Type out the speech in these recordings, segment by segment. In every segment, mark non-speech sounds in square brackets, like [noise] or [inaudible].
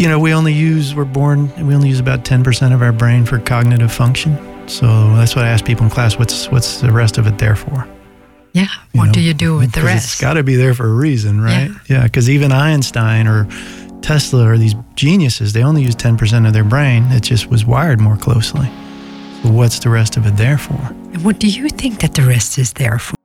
you know, we only use, we're born, we only use about 10% of our brain for cognitive function. So that's what I ask people in class what's, what's the rest of it there for? Yeah. You what know, do you do with the rest? It's got to be there for a reason, right? Yeah. Yeah, because even Einstein or Tesla or these geniuses, they only use 10% of their brain. It just was wired more closely. So what's the rest of it there for? And what do you think that the rest is there for?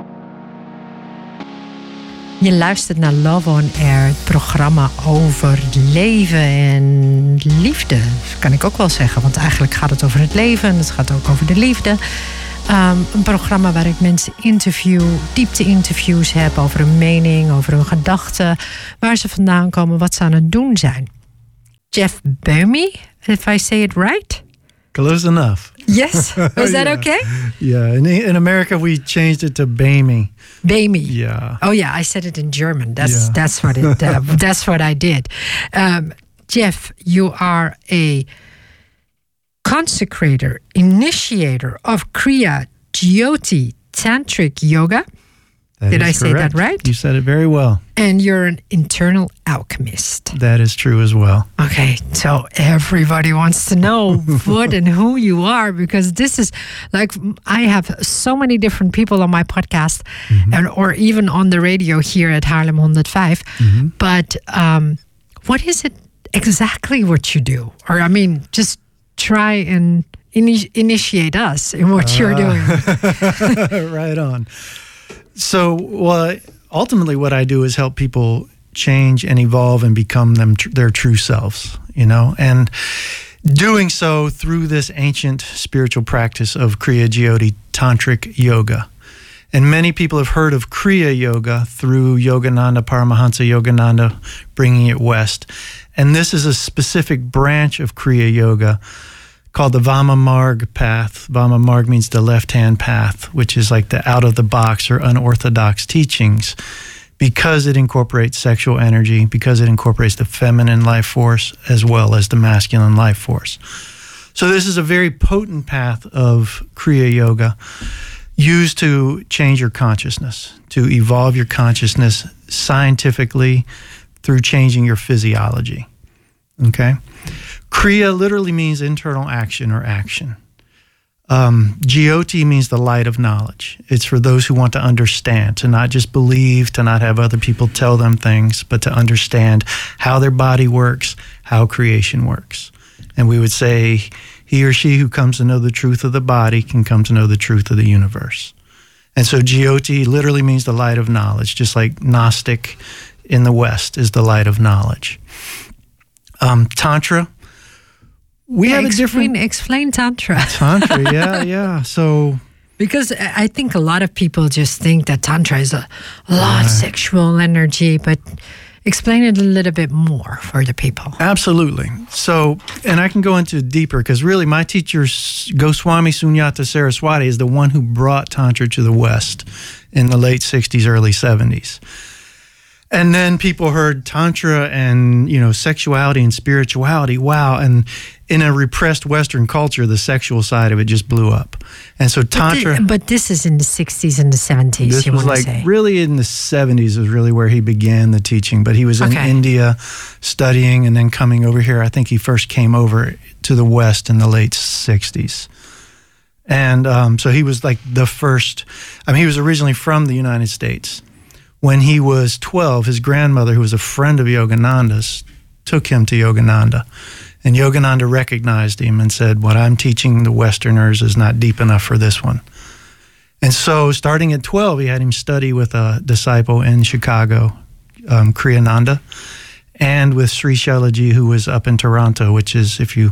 Je luistert naar Love on Air, het programma over leven en liefde. Kan ik ook wel zeggen, want eigenlijk gaat het over het leven en het gaat ook over de liefde. Ehm, een programma waar ik mensen interview, diepte-interviews heb over hun mening, over hun gedachten, waar ze vandaan komen, wat ze aan het doen zijn. Jeff Bumey, if I say it right. Close enough. Yes, [laughs] was that Yeah. okay? Yeah, in, in America we changed it to Bamey. Bamey. Yeah. Oh yeah, I said it in German. That's Yeah. that's what it. Uh, [laughs] that's what I did. Um, Jeff, you are a consecrator, initiator of Kriya Jyoti Tantric Yoga, That Did I say that right? You said it very well. and you're an internal alchemist. That is true as well. Okay, so everybody wants to know [laughs] what and who you are because this is like I have so many different people on my podcast mm-hmm. and or even on the radio here at Haarlem 105. Mm-hmm. But um, what is it exactly what you do? Or I mean, just try and ini- initiate us in what you're ah. doing. [laughs] right on. So, ultimately, what I do is help people change and evolve and become them their true selves. You know, and doing so through this ancient spiritual practice of Kriya Jyoti Tantric Yoga. And many people have heard of Kriya Yoga through Yogananda, Paramahansa Yogananda, bringing it west. And this is a specific branch of Kriya Yoga called the Vama Marg path. Vama Marg means the left hand path, which is like the out of the box or unorthodox teachings because it incorporates sexual energy, because it incorporates the feminine life force as well as the masculine life force. So, this is a very potent path of Kriya Yoga used to change your consciousness, to evolve your consciousness scientifically through changing your physiology. Okay? Kriya literally means internal action or action. Um, Jyoti means the light of knowledge. It's for those who want to understand, to not just believe, to not have other people tell them things, but to understand how their body works, how creation works. And we would say, he or she who comes to know the truth of the body can come to know the truth of the universe. And so Jyoti literally means the light of knowledge, just like Gnostic in the West is the light of knowledge. Um, Tantra, we have a explain, different explain Tantra. [laughs] Tantra, yeah, [laughs] yeah. So Because I think a lot of people just think that Tantra is a, a lot of sexual energy, but explain it a little bit more for the people. Absolutely. So, and I can go into deeper because really my teacher, Goswami Sunyata Saraswati, is the one who brought Tantra to the West in the late 60s, early 70s. And then people heard Tantra and, you know, sexuality and spirituality. Wow. And in a repressed Western culture, the sexual side of it just blew up. And so Tantra. But, but this is in the 60s and the 70s, This you was want to like say. really in the 70s is really where he began the teaching. But he was in Okay. India studying and then coming over here. I think he first came over to the West in the late 60s. And um, so he was like the first, I mean, he was originally from the United States. When he was 12, his grandmother, who was a friend of Yogananda's, took him to Yogananda. And Yogananda recognized him and said, What I'm teaching the Westerners is not deep enough for this one. And so, starting at 12, he had him study with a disciple in Chicago, um, Kriyananda, and with Sri Shelliji, who was up in Toronto, which is if you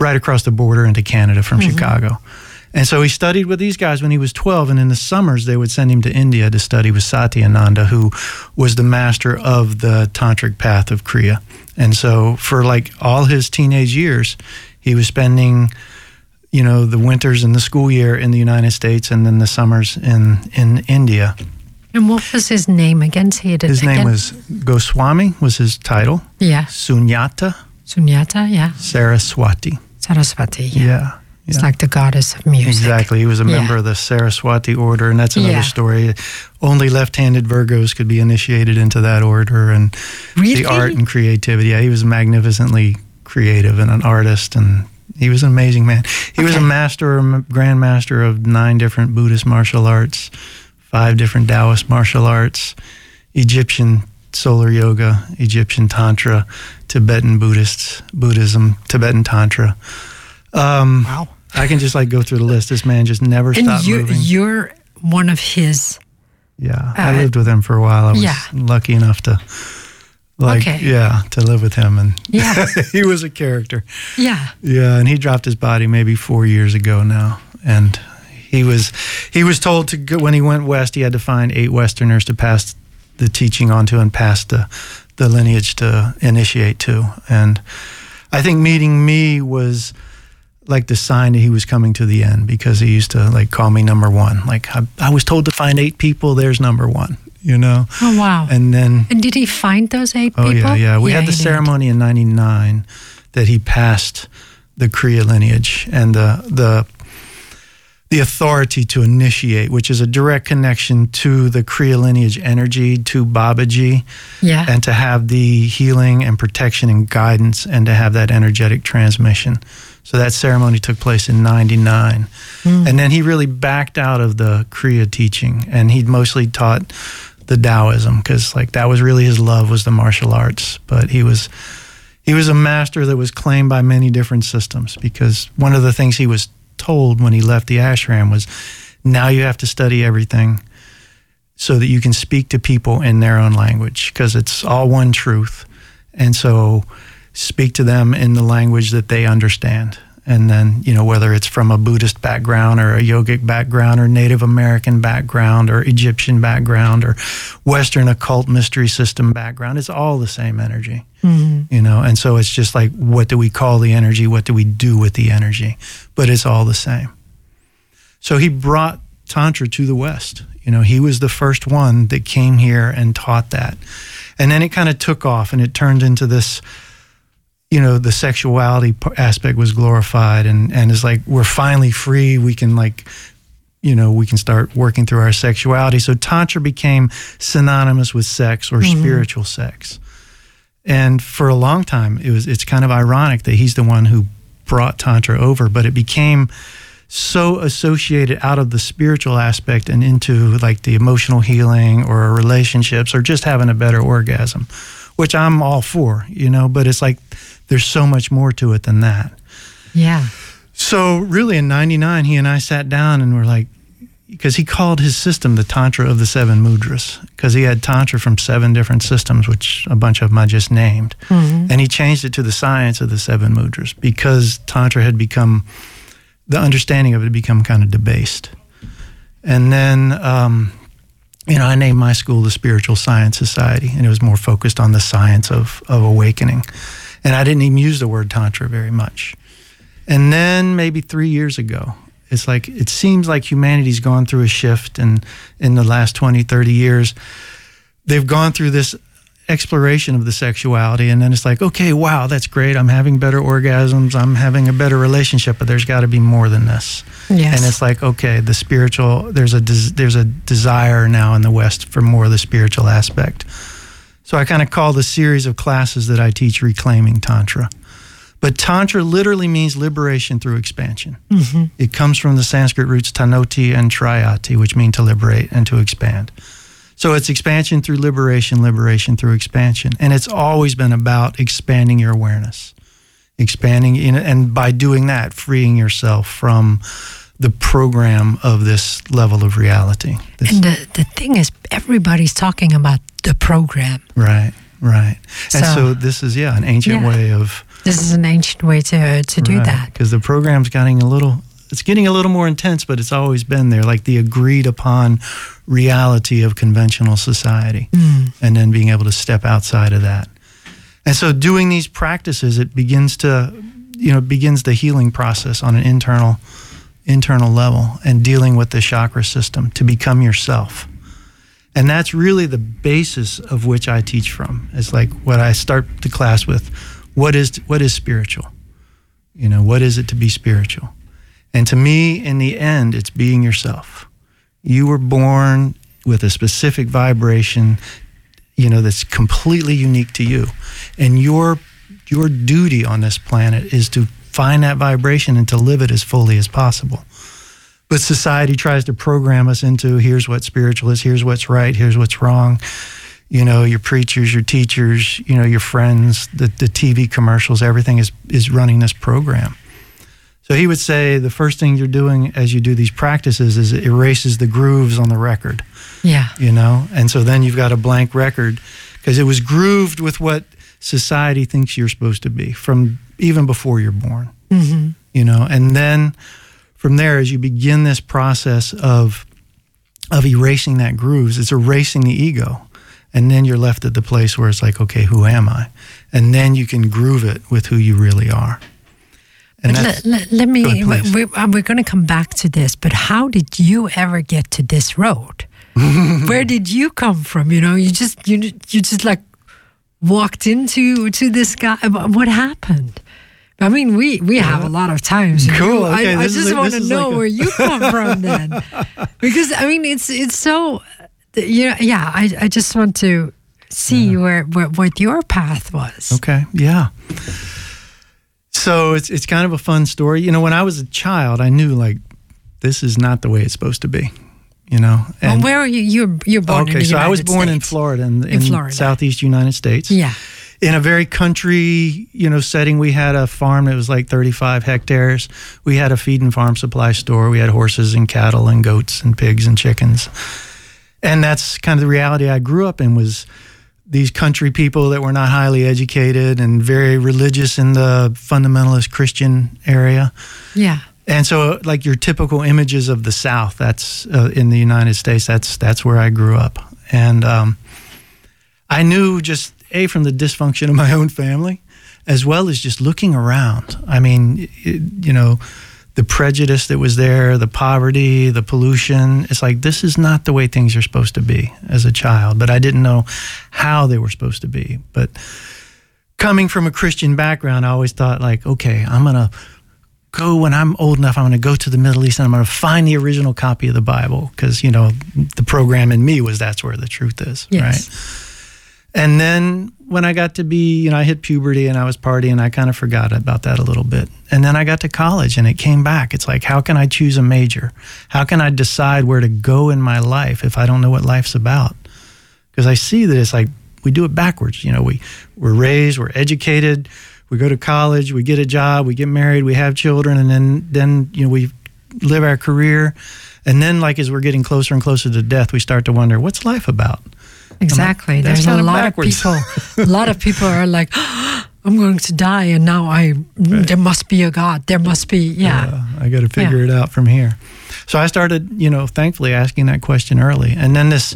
right across the border into Canada from Chicago. And so he studied with these guys when he was 12. And in the summers, they would send him to India to study with Satyananda, who was the master of the tantric path of Kriya. And so for like all his teenage years, he was spending, you know, the winters and the school year in the United States and then the summers in, in India. And what was his name again? Say it His again. name was Goswami, was his title. Yeah, Sunyata Sunyata, yeah. Saraswati. Saraswati, yeah. Yeah. It's Yeah. like the goddess of music. Exactly. He was a Yeah. member of the Saraswati order, and that's another Yeah. story. Only left-handed Virgos could be initiated into that order, and Really? the art and creativity. Yeah, he was magnificently creative and an artist, and he was an amazing man. He was a master, grandmaster of nine different Buddhist martial arts, five different Taoist martial arts, Egyptian solar yoga, Egyptian tantra, Tibetan Buddhists, Buddhism, Tibetan tantra. Um, Wow. I can just like go through the list. This man just never And stopped you, moving. you're one of his. Yeah, I Uh, lived with him for a while. I was yeah. lucky enough to, like, Okay. yeah, to live with him, and Yeah. [laughs] he was a character. Yeah. Yeah, and he dropped his body maybe four years ago now, and he was he was told to go when he went west. He had to find eight Westerners to pass the teaching on to and pass the the lineage to initiate to, and I think meeting me was like the sign that he was coming to the end because he used to like call me number one. Like I, I was told to find eight people. There's number one. You know. Oh, wow. And, then. And did he find those eight oh people? yeah, yeah. We had the he did. ceremony in '99 that he passed the Kriya lineage and the the the authority to initiate, which is a direct connection to the Kriya lineage energy, to Babaji, Yeah. and to have the healing and protection and guidance and to have that energetic transmission. So that ceremony took place in 99. Hmm. And then he really backed out of the Kriya teaching and he mostly taught the Taoism because like that was really his love was the martial arts. But he was he was a master that was claimed by many different systems because one of the things he was told when he left the ashram was now you have to study everything so that you can speak to people in their own language because it's all one truth. And so speak to them in the language that they understand. And then, you know, whether it's from a Buddhist background or a yogic background or Native American background or Egyptian background or Western occult mystery system background, it's all the same energy, mm-hmm. you know. And so it's just like, what do we call the energy? What do we do with the energy? But it's all the same. So he brought Tantra to the West. You know, he was the first one that came here and taught that. And then it kind of took off and it turned into this, you know, the sexuality aspect was glorified and, and it's like, we're finally free. We can, like, you know, we can start working through our sexuality. So Tantra became synonymous with sex or mm-hmm. spiritual sex. And for a long time, it was, it's kind of ironic that he's the one who brought Tantra over, but it became, so associated out of the spiritual aspect and into like the emotional healing or relationships or just having a better orgasm, which I'm all for, you know, but it's like there's so much more to it than that. Yeah. So really in 99 he and I sat down and we're like because he called his system the Tantra of the Seven Mudras because he had Tantra from seven different systems, which a bunch of them I just named. And he changed it to the science of the Seven Mudras because Tantra had become, the understanding of it had become kind of debased. And then, um, you know, I named my school the Spiritual Science Society, and it was more focused on the science of, of awakening. And I didn't even use the word Tantra very much. And then maybe three years ago, it's like it seems like humanity's gone through a shift and in the last 20, 30 years, they've gone through this exploration of the sexuality and then it's like, okay, wow, that's great. I'm having better orgasms, I'm having a better relationship, but there's gotta be more than this. Yes. And it's like, okay, the spiritual there's a des- there's a desire now in the West for more of the spiritual aspect. So I kind of call the series of classes that I teach reclaiming tantra. But tantra literally means liberation through expansion. Mm-hmm. It comes from the Sanskrit roots tanoti and trayati, which mean to liberate and to expand. So it's expansion through liberation, liberation through expansion, and it's always been about expanding your awareness, expanding, in, and by doing that, freeing yourself from the program of this level of reality. This- And the, the thing is, everybody's talking about the program. right, right. And So- so this is yeah an ancient Yeah. way of This is an ancient way to, to do that. because the program's getting a little it's getting a little more intense but it's always been there like the agreed upon reality of conventional society hmm. and then being able to step outside of that and so doing these practices it begins to you know begins the healing process on an internal internal level and dealing with the chakra system to become yourself and that's really the basis of which I teach from. It's like what I start the class with. What is what is spiritual? You know, what is it to be spiritual? And to me, in the end, it's being yourself. You were born with a specific vibration, you know, that's completely unique to you. And your your duty on this planet is to find that vibration and to live it as fully as possible. But society tries to program us into here's what spiritual is, here's what's right, here's what's wrong. You know, your preachers, your teachers, you know, your friends, the, the TV commercials, everything is, is running this program. So he would say the first thing you're doing as you do these practices is it erases the grooves on the record. Yeah. You know, and so then you've got a blank record because it was grooved with what society thinks you're supposed to be from even before you're born. Mm-hmm. You know, and then from there, as you begin this process of of erasing that grooves, it's erasing the ego. And then you're left at the place where it's like, okay, who am I? And then you can groove it with who you really are. And let, let, let, me, ahead, we're, we're going to come back to this, but how did you ever get to this road? [laughs] Where did you come from? You know, you just, you, you just like walked into to this guy. Uh, what happened? I mean, we we have a lot of times. Cool. Okay, I, I just want to know like a... where you come [laughs] from then, because I mean, it's it's so. Uh, you know, yeah. I I just want to see yeah. where, where what your path was. Okay. Yeah. So it's it's kind of a fun story. You know, when I was a child, I knew like this is not the way it's supposed to be. You know. And well, where are you? You're you're born. Okay, so United I was born States. in Florida, in, in, in Florida. southeast United States. Yeah. In a very country, you know, setting, we had a farm that was like 35 hectares. We had a feed and farm supply store. We had horses and cattle and goats and pigs and chickens. And that's kind of the reality I grew up in was these country people that were not highly educated and very religious in the fundamentalist Christian area. Yeah. And so, like your typical images of the South, that's uh, in the United States. That's that's where I grew up, and um, I knew just a from the dysfunction of my own family, as well as just looking around. I mean, it, you know, the prejudice that was there, the poverty, the pollution. It's like this is not the way things are supposed to be as a child. But I didn't know how they were supposed to be. But coming from a Christian background, I always thought like, okay, I'm gonna go when I'm old enough. I'm going to go to the Middle East and I'm going to find the original copy of the Bible because you know the program in me was that's where the truth is, yes. right? And then when I got to be, you know, I hit puberty and I was partying, I kind of forgot about that a little bit. And then I got to college and it came back. It's like, how can I choose a major? How can I decide where to go in my life if I don't know what life's about? Because I see that it's like we do it backwards. You know, we we're raised, we're educated, we go to college, we get a job, we get married, we have children, and then then you know we live our career, and then like as we're getting closer and closer to death, we start to wonder what's life about. Exactly. Like, There's a lot backwards. of people. a lot of people are like. [gasps] I'm going to die, and now I right. there must be a God. There must be, yeah. yeah I got to figure yeah. it out from here. So I started, you know, thankfully asking that question early, and then this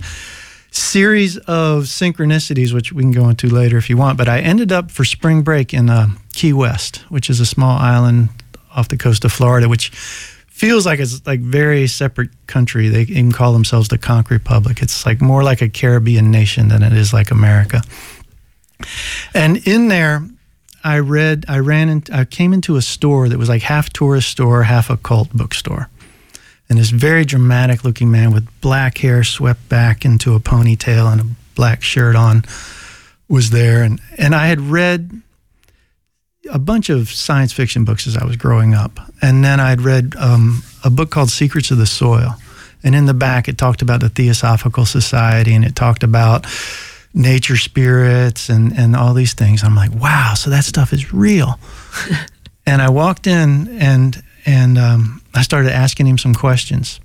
series of synchronicities, which we can go into later if you want. But I ended up for spring break in uh, Key West, which is a small island off the coast of Florida, which feels like it's like very separate country. They even call themselves the Conch Republic. It's like more like a Caribbean nation than it is like America. And in there, I read, I ran, in, I came into a store that was like half tourist store, half occult bookstore. And this very dramatic looking man with black hair swept back into a ponytail and a black shirt on was there. And, and I had read a bunch of science fiction books as I was growing up. And then I'd read um, a book called Secrets of the Soil. And in the back, it talked about the Theosophical Society and it talked about nature spirits and, and all these things. I'm like, wow, so that stuff is real. [laughs] and I walked in and, and um, I started asking him some questions.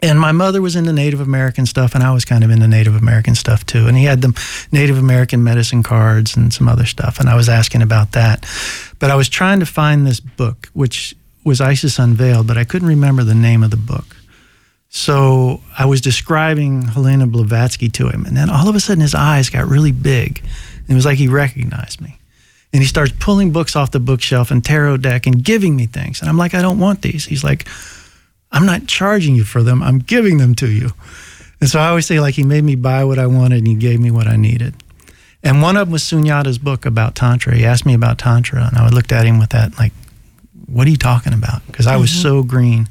And my mother was into Native American stuff, and I was kind of into Native American stuff too. And he had the Native American medicine cards and some other stuff, and I was asking about that. But I was trying to find this book, which was Isis Unveiled, but I couldn't remember the name of the book. So I was describing Helena Blavatsky to him, and then all of a sudden his eyes got really big. And it was like he recognized me. And he starts pulling books off the bookshelf and tarot deck and giving me things. And I'm like, I don't want these. He's like, I'm not charging you for them. I'm giving them to you. And so I always say, like, he made me buy what I wanted and he gave me what I needed. And one of them was Sunyata's book about Tantra. He asked me about Tantra, and I looked at him with that, like, what are you talking about? Because I was so green.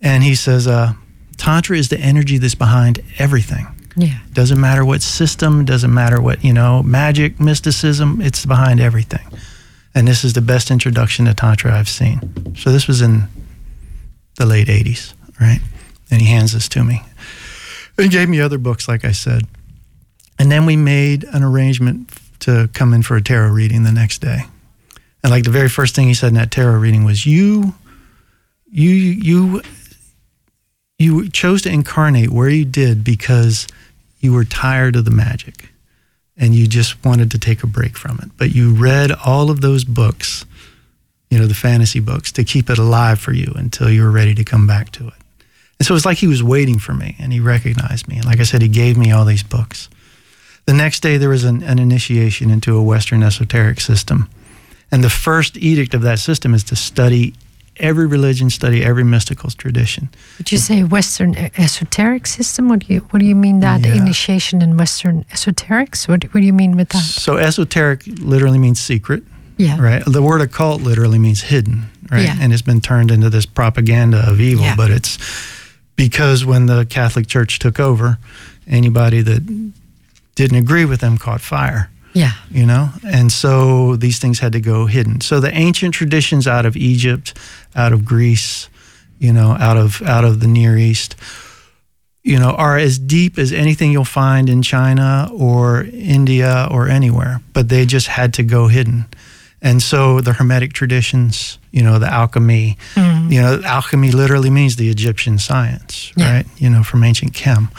And he says, uh, Tantra is the energy that's behind everything. Yeah. Doesn't matter what system, doesn't matter what, you know, magic, mysticism, it's behind everything. And this is the best introduction to Tantra I've seen. So this was in the late 80s, right? And he hands this to me. He gave me other books, like I said. And then we made an arrangement to come in for a tarot reading the next day. And like the very first thing he said in that tarot reading was, "You, you, you, you chose to incarnate where you did because you were tired of the magic, and you just wanted to take a break from it. But you read all of those books, you know, the fantasy books, to keep it alive for you until you were ready to come back to it. And so it's like he was waiting for me, and he recognized me. And like I said, he gave me all these books." The next day, there was an, an, initiation into a Western esoteric system. And the first edict of that system is to study every religion, study every mystical tradition. Would you say Western esoteric system? What do you What do you mean that yeah. initiation in Western esoterics? What What do you mean with that? So esoteric literally means secret. Yeah. Right. The word occult literally means hidden. Right. Yeah. And it's been turned into this propaganda of evil. Yeah. But it's because when the Catholic Church took over, anybody that didn't agree with them caught fire. Yeah. You know? And so these things had to go hidden. So the ancient traditions out of Egypt, out of Greece, you know, out of out of the Near East, you know, are as deep as anything you'll find in China or India or anywhere, but they just had to go hidden. And so the Hermetic traditions, you know, the alchemy, mm. you know, alchemy literally means the Egyptian science, yeah. right? You know, from ancient chem.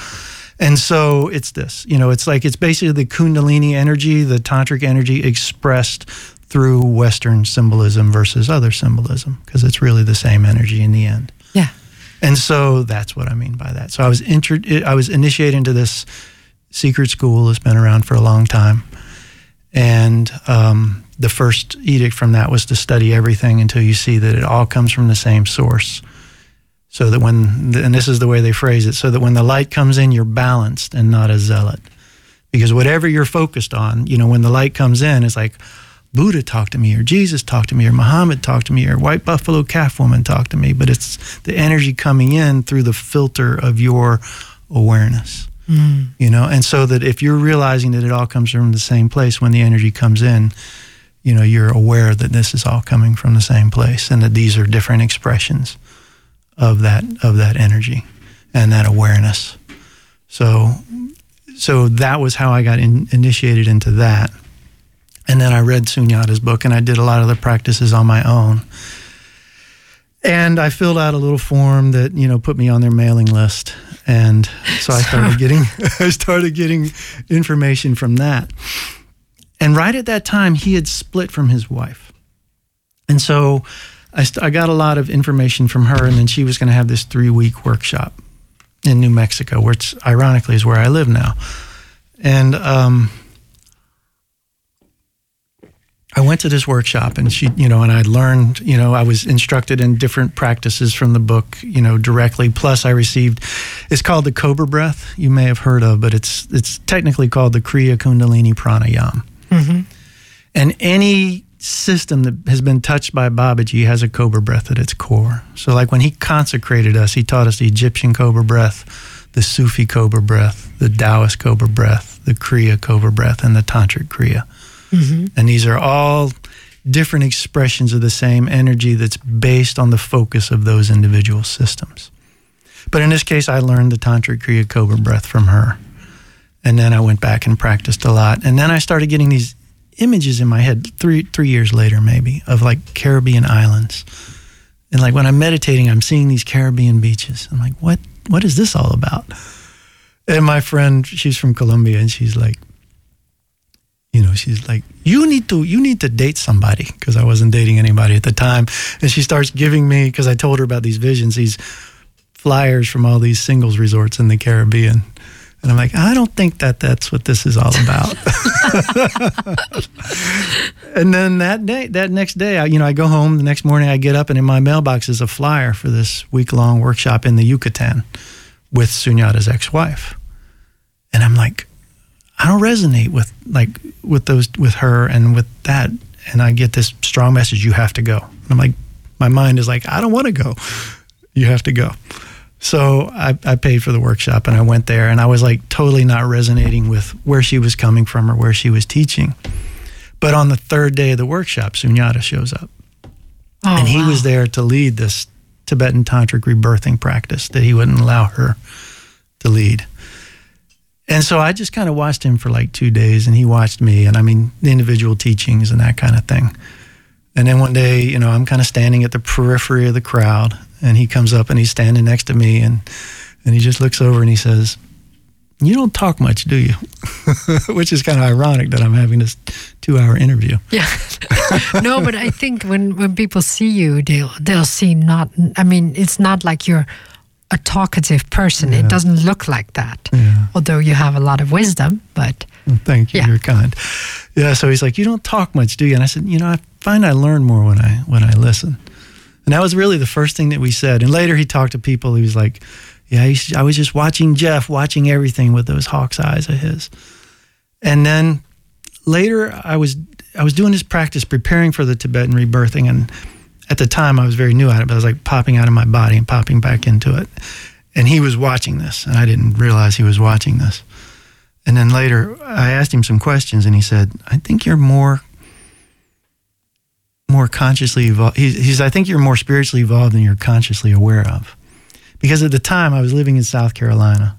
And so it's this, you know, it's like it's basically the Kundalini energy, the tantric energy expressed through Western symbolism versus other symbolism, because it's really the same energy in the end. Yeah. And so that's what I mean by that. So I was inter- I was initiated into this secret school that's been around for a long time, and um, the first edict from that was to study everything until you see that it all comes from the same source so that when and this is the way they phrase it so that when the light comes in you're balanced and not a zealot. Because whatever you're focused on you know when the light comes in it's like buddha talked to me or jesus talked to me or muhammad talked to me or white buffalo calf woman talked to me but it's the energy coming in through the filter of your awareness. Mm. you know and so that if you're realizing that it all comes from the same place when the energy comes in you know you're aware that this is all coming from the same place and that these are different expressions of that of that energy and that awareness. So so that was how I got in, initiated into that. And then I read Sunyata's book and I did a lot of the practices on my own. And I filled out a little form that, you know, put me on their mailing list. And so I started getting [laughs] I started getting information from that. And right at that time he had split from his wife. And so I, st- I got a lot of information from her, and then she was going to have this three week workshop in New Mexico, which ironically is where I live now. And um, I went to this workshop, and she, you know, and I learned, you know, I was instructed in different practices from the book, you know, directly. Plus, I received, it's called the Cobra Breath. You may have heard of, but it's it's technically called the Kriya Kundalini Pranayam. Mm-hmm. And any system that has been touched by Babaji has a cobra breath at its core. So, like when he consecrated us, he taught us the Egyptian cobra breath, the Sufi cobra breath, the Taoist cobra breath, the Kriya cobra breath, and the Tantric Kriya. Mm-hmm. And these are all different expressions of the same energy that's based on the focus of those individual systems. But in this case, I learned the Tantric Kriya cobra breath from her. And then I went back and practiced a lot. And then I started getting these images in my head three three years later maybe of like Caribbean islands. And like when I'm meditating, I'm seeing these Caribbean beaches. I'm like, what what is this all about? And my friend, she's from Colombia, and she's like, you know, she's like, you need to you need to date somebody because I wasn't dating anybody at the time. And she starts giving me because I told her about these visions, these flyers from all these singles resorts in the Caribbean. And I'm like, I don't think that that's what this is all about. [laughs] and then that day, that next day, I, you know, I go home. The next morning, I get up, and in my mailbox is a flyer for this week long workshop in the Yucatan with Sunyata's ex wife. And I'm like, I don't resonate with like with those with her and with that. And I get this strong message: you have to go. And I'm like, my mind is like, I don't want to go. You have to go. So I, I paid for the workshop and I went there and I was like totally not resonating with where she was coming from or where she was teaching. But on the third day of the workshop, Sunyata shows up. Oh, and he wow. was there to lead this Tibetan tantric rebirthing practice that he wouldn't allow her to lead. And so I just kind of watched him for like two days and he watched me and I mean the individual teachings and that kind of thing. And then one day, you know, I'm kind of standing at the periphery of the crowd and he comes up and he's standing next to me and and he just looks over and he says, "You don't talk much, do you?" [laughs] Which is kind of ironic that I'm having this 2-hour interview. Yeah. [laughs] no, but I think when when people see you, they'll they'll see not. I mean, it's not like you're a talkative person. It doesn't look like that. Yeah. Although you have a lot of wisdom, but Thank you. Yeah. You're kind. Yeah. So he's like, you don't talk much, do you? And I said, you know, I find I learn more when I when I listen. And that was really the first thing that we said. And later he talked to people. He was like, yeah, I, was just watching Jeff, watching everything with those hawk's eyes of his. And then later I was I was doing this practice preparing for the Tibetan rebirthing and at the time I was very new at it, but I was like popping out of my body and popping back into it. And he was watching this and I didn't realize he was watching this. And then later I asked him some questions and he said, I think you're more more consciously evolved. He, he's, I think you're more spiritually evolved than you're consciously aware of. Because at the time I was living in South Carolina,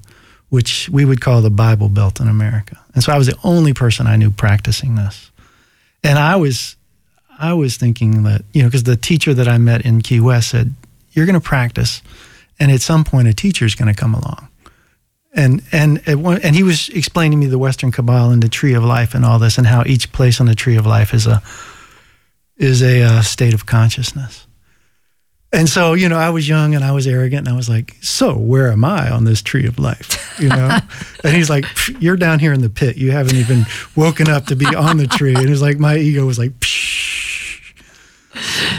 which we would call the Bible Belt in America. And so I was the only person I knew practicing this. And I was, I was thinking that, you know, because the teacher that I met in Key West said, you're going to practice and at some point a teacher is going to come along. And, and, one, and he was explaining to me the Western Kabbalah and the tree of life and all this and how each place on the tree of life is a, is a uh, state of consciousness. And so, you know, I was young and I was arrogant and I was like, so where am I on this tree of life? You know? [laughs] and he's like, you're down here in the pit. You haven't even woken up to be on the tree. And it's like, my ego was like, Psh.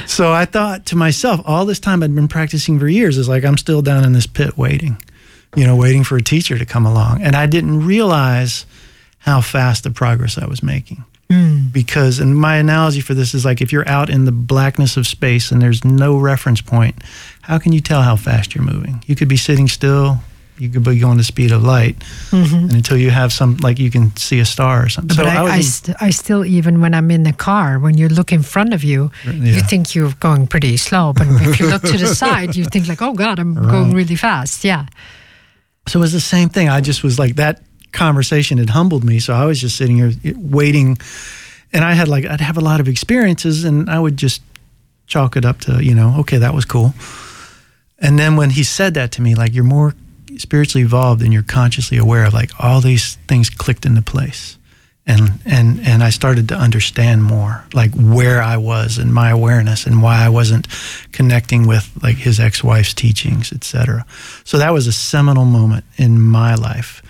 so I thought to myself, all this time I'd been practicing for years is like, I'm still down in this pit waiting, you know, waiting for a teacher to come along. And I didn't realize how fast the progress I was making Hmm. because and my analogy for this is like if you're out in the blackness of space and there's no reference point how can you tell how fast you're moving? You could be sitting still you could be going the speed of light mm-hmm. and until you have some like you can see a star or something. But I, was I, st- I still even when I'm in the car, when you look in front of you, you think you're going pretty slow, but if you look to the [laughs] side, you think like, oh God, I'm going really fast. Yeah. so it was the same thing. I just was like that conversation had humbled me. So i was just sitting here waiting. And i had like i'd have a lot of experiences and i would just chalk it up to you know okay that was cool. And then when he said that to me like you're more spiritually evolved and you're consciously aware of like all these things clicked into place. And and and I started to understand more like where I was and my awareness and why I wasn't connecting with like his ex-wife's teachings etc so that was a seminal moment in my life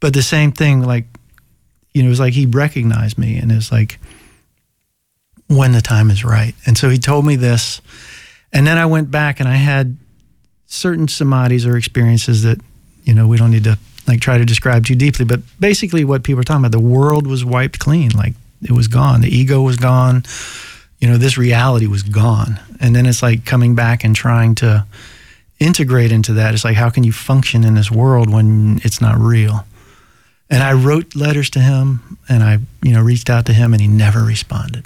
but the same thing like you know it was like he recognized me and it was like when the time is right. And so he told me this. And then I went back and I had certain samadhis or experiences that you know we don't need to like try to describe too deeply. But basically what people are talking about the world was wiped clean. Like it was gone. The ego was gone. You know this reality was gone. And then it's like coming back and trying to integrate into that. It's like how can you function in this world when it's not real and i wrote letters to him and i you know reached out to him and he never responded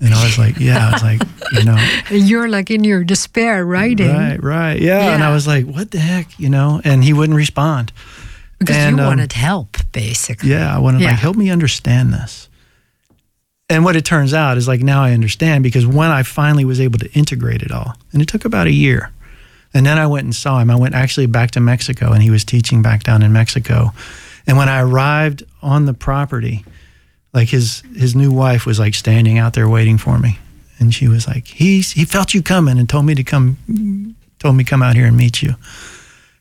and i was like yeah i was like [laughs] you know You're like in your despair writing Right, right. Yeah. And I was like, what the heck? You know? And he wouldn't respond. because and, you um, wanted help, basically. Yeah. I wanted Yeah. like, help me understand this. And what it turns out is like now I understand because when I finally was able to integrate it all, and it took about a year. And then I went and saw him. I went actually back to Mexico and he was teaching back down in Mexico. And when I arrived on the property, like his his new wife was like standing out there waiting for me. And she was like, He's he felt you coming and told me to come told me come out here and meet you.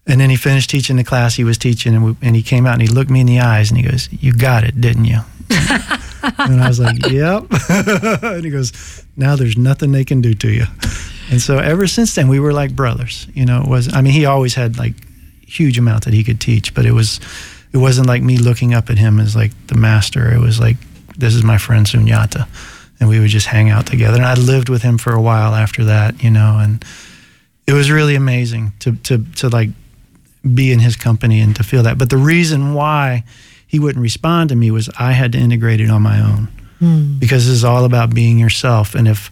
And then he finished teaching the class he was teaching, and, we, and he came out and he looked me in the eyes and he goes, "You got it, didn't you?" [laughs] and I was like, "Yep." [laughs] and he goes, "Now there's nothing they can do to you." And so ever since then, we were like brothers. You know, it was. I mean, he always had like huge amount that he could teach, but it was, it wasn't like me looking up at him as like the master. It was like, this is my friend Sunyata, and we would just hang out together. And I lived with him for a while after that, you know, and it was really amazing to to to like be in his company and to feel that. But the reason why he wouldn't respond to me was I had to integrate it on my own Mm. because this is all about being yourself. And if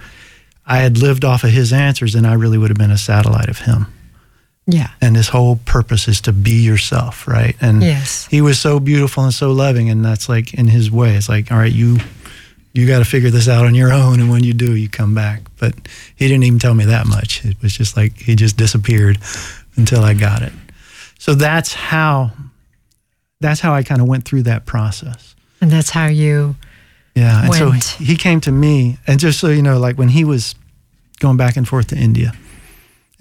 I had lived off of his answers, then I really would have been a satellite of him. Yeah. And his whole purpose is to be yourself, right? And Yes. he was so beautiful and so loving, and that's like in his way. It's like, all right, you you got to figure this out on your own, and when you do, you come back. But he didn't even tell me that much. It was just like he just disappeared until I got it. So that's how that's how I kind of went through that process. And that's how you. Yeah, and so Went. he, he came to me, and just so you know, like when he was going back and forth to India,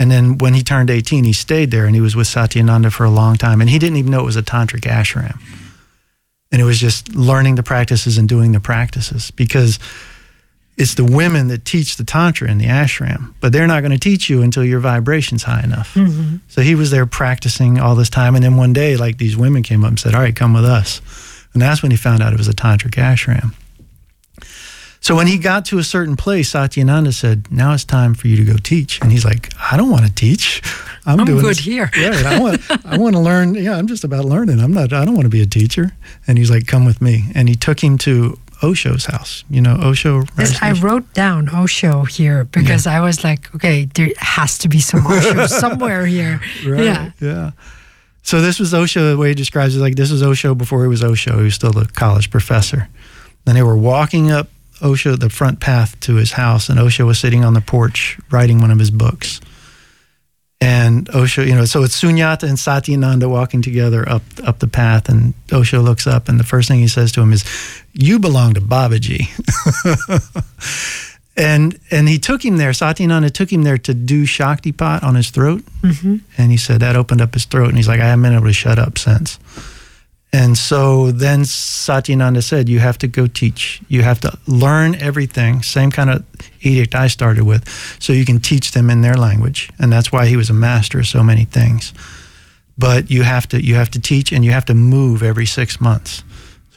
and then when he turned 18, he stayed there, and he was with Satyananda for a long time, and he didn't even know it was a tantric ashram, and it was just learning the practices and doing the practices because it's the women that teach the tantra in the ashram, but they're not going to teach you until your vibration's high enough. Mm-hmm. So he was there practicing all this time, and then one day, like these women came up and said, "All right, come with us," and that's when he found out it was a tantric ashram. So when he got to a certain place, Satyananda said, "Now it's time for you to go teach." And he's like, "I don't want to teach. I'm, I'm doing good this- here." [laughs] Right. I want. I want to learn. Yeah, I'm just about learning. I'm not. I don't want to be a teacher." And he's like, "Come with me." And he took him to Osho's house. You know, Osho. This, I wrote down Osho here because I was like, okay, there has to be some Osho [laughs] somewhere here. Right. Yeah. Yeah. So this was Osho. The way he describes it, like this was Osho before he was Osho. He was still a college professor. Then they were walking up Osho the front path to his house, and Osho was sitting on the porch writing one of his books. And Osho, you know, so it's Sunyata and Satyananda walking together up up the path, and Osho looks up, and the first thing he says to him is, "You belong to Babaji." [laughs] and and he took him there. Satyananda took him there to do Shaktipat on his throat, Mm-hmm. and he said that opened up his throat, and he's like, I haven't been able to shut up since. And so then Satyananda said, You have to go teach. You have to learn everything, same kind of edict I started with, so you can teach them in their language. And that's why he was a master of so many things. But you have to you have to teach and you have to move every six months.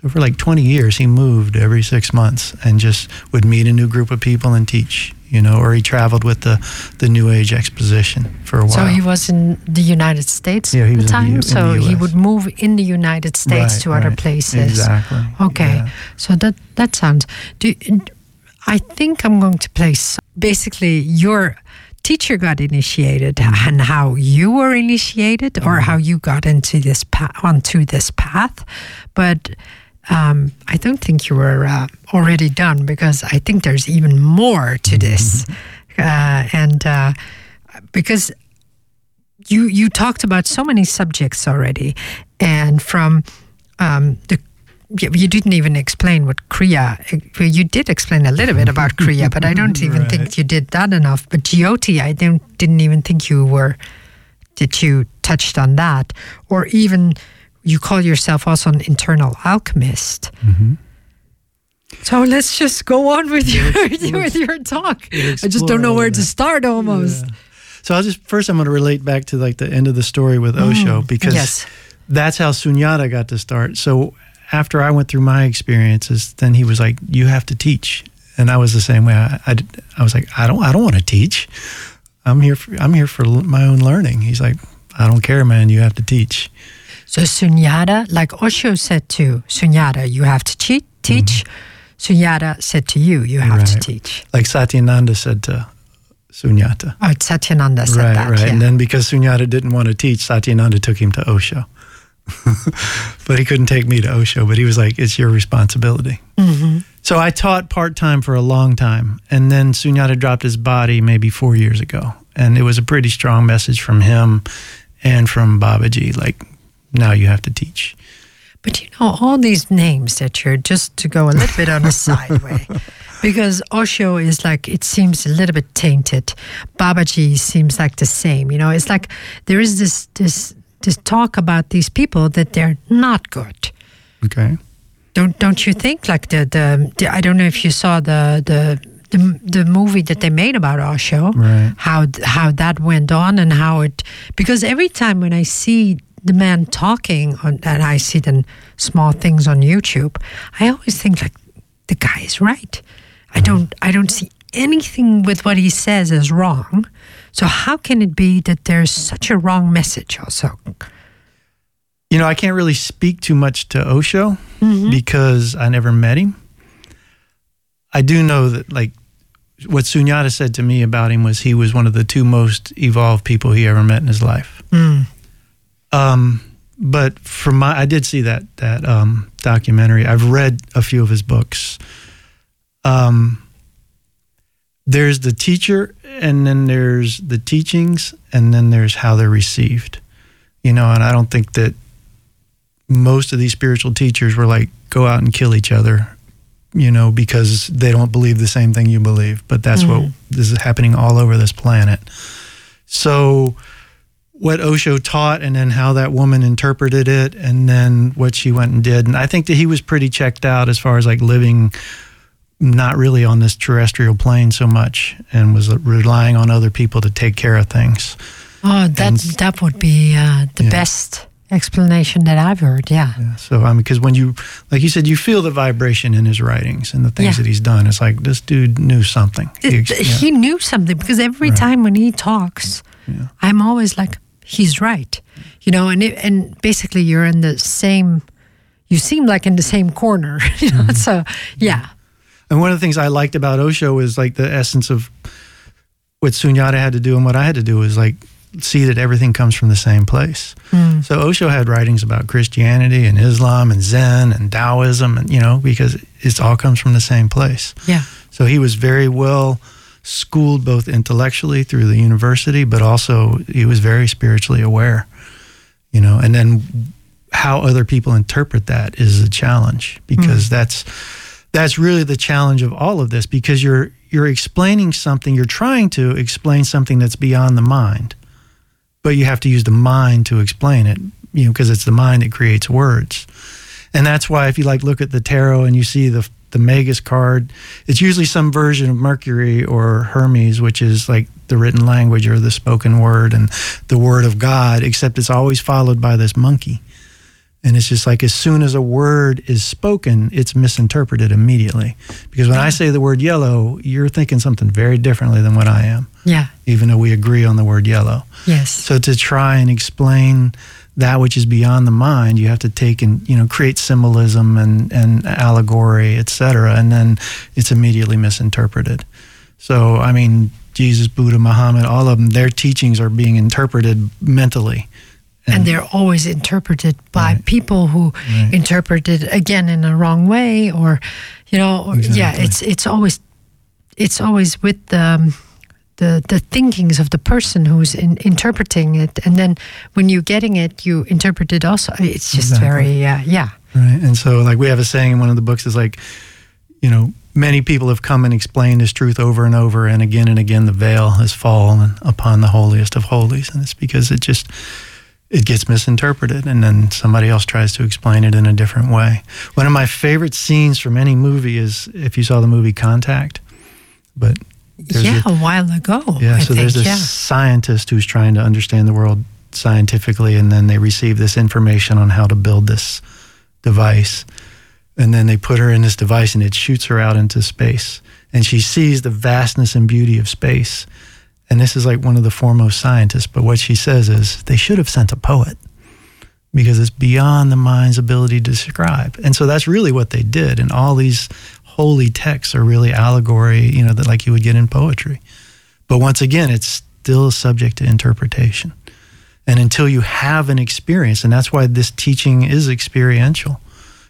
So for like 20 years, he moved every six months and just would meet a new group of people and teach, you know, or he traveled with the, the New Age exposition for a while. So he was in the United States Yeah, at the in the time. So the he would move in the United States Right, to other places. Exactly. Okay. Yeah. So that that sounds. Do I think I'm going to place basically your teacher got initiated Mm-hmm. and how you were initiated or how you got into this path onto this path, but. Um, I don't think you were uh, already done because I think there's even more to this, uh, and uh, because you you talked about so many subjects already, and from um, the you didn't even explain what Kriya. You did explain a little bit about Kriya, but I don't even [laughs] think you did that enough. But Jyoti, I don't didn't even think you were that you touched on that, or even you call yourself also an internal alchemist. So let's just go on with your [laughs] with your talk. I just don't know where to start almost. Yeah. So I'll just first I'm going to relate back to like the end of the story with Osho because Mm. Yes. that's how Sunyata got to start. So after I went through my experiences, then he was like, "You have to teach," and I was the same way. I, I, I was like, "I don't, I don't want to teach. I'm here, for, I'm here for my own learning." He's like, "I don't care, man. You have to teach." So Sunyata, like Osho said to Sunyata, you have to cheat, teach. Sunyata said to you, you have to teach. Like Satyananda said to Sunyata. Oh, Satyananda said right, that. right. yeah. And then because Sunyata didn't want to teach, Satyananda took him to Osho. [laughs] but he couldn't take me to Osho. But he was like, "It's your responsibility." Mm-hmm. So I taught part time for a long time, and then Sunyata dropped his body maybe four years ago, and it was a pretty strong message from him and from Babaji. Like, now you have to teach. But you know, all these names that you're just to go a little bit on a side way, [laughs] because Osho is like, it seems a little bit tainted. Babaji seems like the same. You know, it's like there is this, this, this talk about these people that they're not good. Okay. Don't don't you think like the the, the I don't know if you saw the the the, the movie that they made about Osho, Right. how how that went on and how it because every time when I see the man talking on and I see the small things on YouTube, I always think like the guy is right. I mm-hmm. don't I don't see anything with what he says as wrong. So how can it be that there's such a wrong message also? You know, I can't really speak too much to Osho mm-hmm. because I never met him. I do know that, like, what Sunyata said to me about him was he was one of the two most evolved people he ever met in his life. Mm. Um, but from my, I did see that that um, documentary. I've read a few of his books. Um, there's the teacher, and then there's the teachings, and then there's how they're received. You know, and I don't think that most of these spiritual teachers were like go out and kill each other you know because they don't believe the same thing you believe but that's what this is happening all over this planet so what osho taught and then how that woman interpreted it and then what she went and did and i think that he was pretty checked out as far as like living not really on this terrestrial plane so much and was relying on other people to take care of things Oh, that And- that would be uh, the Yeah. best explanation that I've heard. Yeah. Yeah, So I mean, because when you, like you said, you feel the vibration in his writings and the things Yeah. that he's done. It's like this dude knew something. He, th- yeah. He knew something because every time when he talks, Yeah. I'm always like, he's right, you know. And it, and basically, you're in the same. You seem like in the same corner, [laughs] you know. Mm-hmm. So yeah, And one of the things I liked about Osho is like the essence of what Sunyata had to do and what I had to do is like see that everything comes from the same place. So Osho had writings about Christianity and Islam and Zen and Taoism and you know because it all comes from the same place. yeah, So he was very well schooled both intellectually through the university, but also he was very spiritually aware, you know, and then how other people interpret that is a challenge because hmm. that's that's really the challenge of all of this because you're you're explaining something, you're trying to explain something that's beyond the mind. But you have to use the mind to explain it, you know, because it's the mind that creates words. And that's why if you like look at the tarot and you see the the Magus card, it's usually some version of Mercury or Hermes, which is like the written language or the spoken word and the word of God, except it's always followed by this monkey. And it's just like as soon as a word is spoken, it's misinterpreted immediately. Because when I say the word yellow, you're thinking something very differently than what I am, yeah, even though we agree on the word yellow. yes, So to try and explain that which is beyond the mind, you have to take and you know create symbolism and and allegory, etc and then it's immediately misinterpreted. So I mean, Jesus, Buddha, Muhammad, all of them, their teachings are being interpreted mentally. and they're always interpreted by Right. people who Right. interpret it again in a wrong way, or you know, or, yeah, it's it's always it's always with the. The, the thinkings of the person who's in, interpreting it, and then when you're getting it, you interpret it also. It's just Exactly. very, uh, yeah, Right. And so, like, we have a saying in one of the books is like, you know, many people have come and explained this truth over and over, and again and again, the veil has fallen upon the holiest of holies. And it's because it just, it gets misinterpreted, and then somebody else tries to explain it in a different way. One of my favorite scenes from any movie is if you saw the movie Contact. But there's yeah, a- a while ago. yeah, I so think, there's this yeah. scientist who's trying to understand the world scientifically, and then they receive this information on how to build this device. And then they put her in this device, and it shoots her out into space. And she sees the vastness and beauty of space. And this is like one of the foremost scientists. But what she says is they should have sent a poet because it's beyond the mind's ability to describe. And so that's really what they did. And all these holy texts are really allegory, you know, that like you would get in poetry. But once again, it's still subject to interpretation. And until you have an experience, and that's why this teaching is experiential.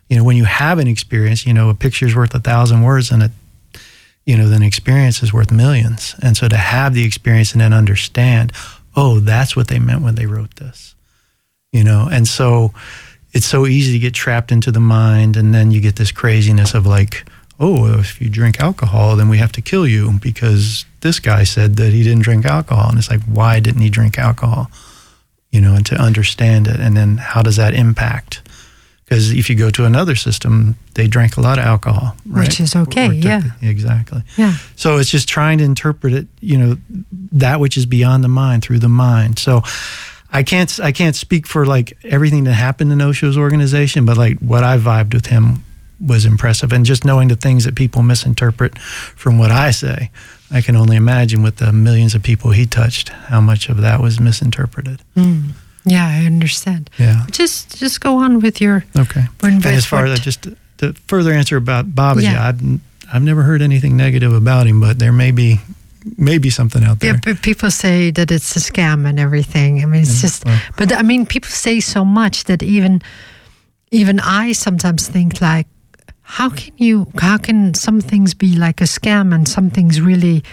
You know, when you have an experience, you know, a picture's worth a thousand words and a you know, then experience is worth millions. And so to have the experience and then understand, oh, that's what they meant when they wrote this. You know, and so it's so easy to get trapped into the mind and then you get this craziness of like, oh, if you drink alcohol, then we have to kill you because this guy said that he didn't drink alcohol. And it's like, why didn't he drink alcohol? You know, and to understand it. And then how does that impact? Because if you go to another system, they drank a lot of alcohol, right? Which is okay, Or took yeah. Exactly. Yeah. So it's just trying to interpret it, you know, that which is beyond the mind through the mind. So I can't I can't speak for like everything that happened in Osho's organization, but like what I vibed with him was impressive. And just knowing the things that people misinterpret from what I say, I can only imagine with the millions of people he touched, how much of that was misinterpreted. Mm. Yeah, I understand. Yeah. Just just go on with your okay. And as far as just to, to, further answer about Babaji, yeah. I've I've never heard anything negative about him, but there may be maybe something out there. Yeah, but people say that it's a scam and everything. I mean, it's yeah, just. Well. But I mean, people say so much that even even I sometimes think like, how can you? How can some things be like a scam and some things really?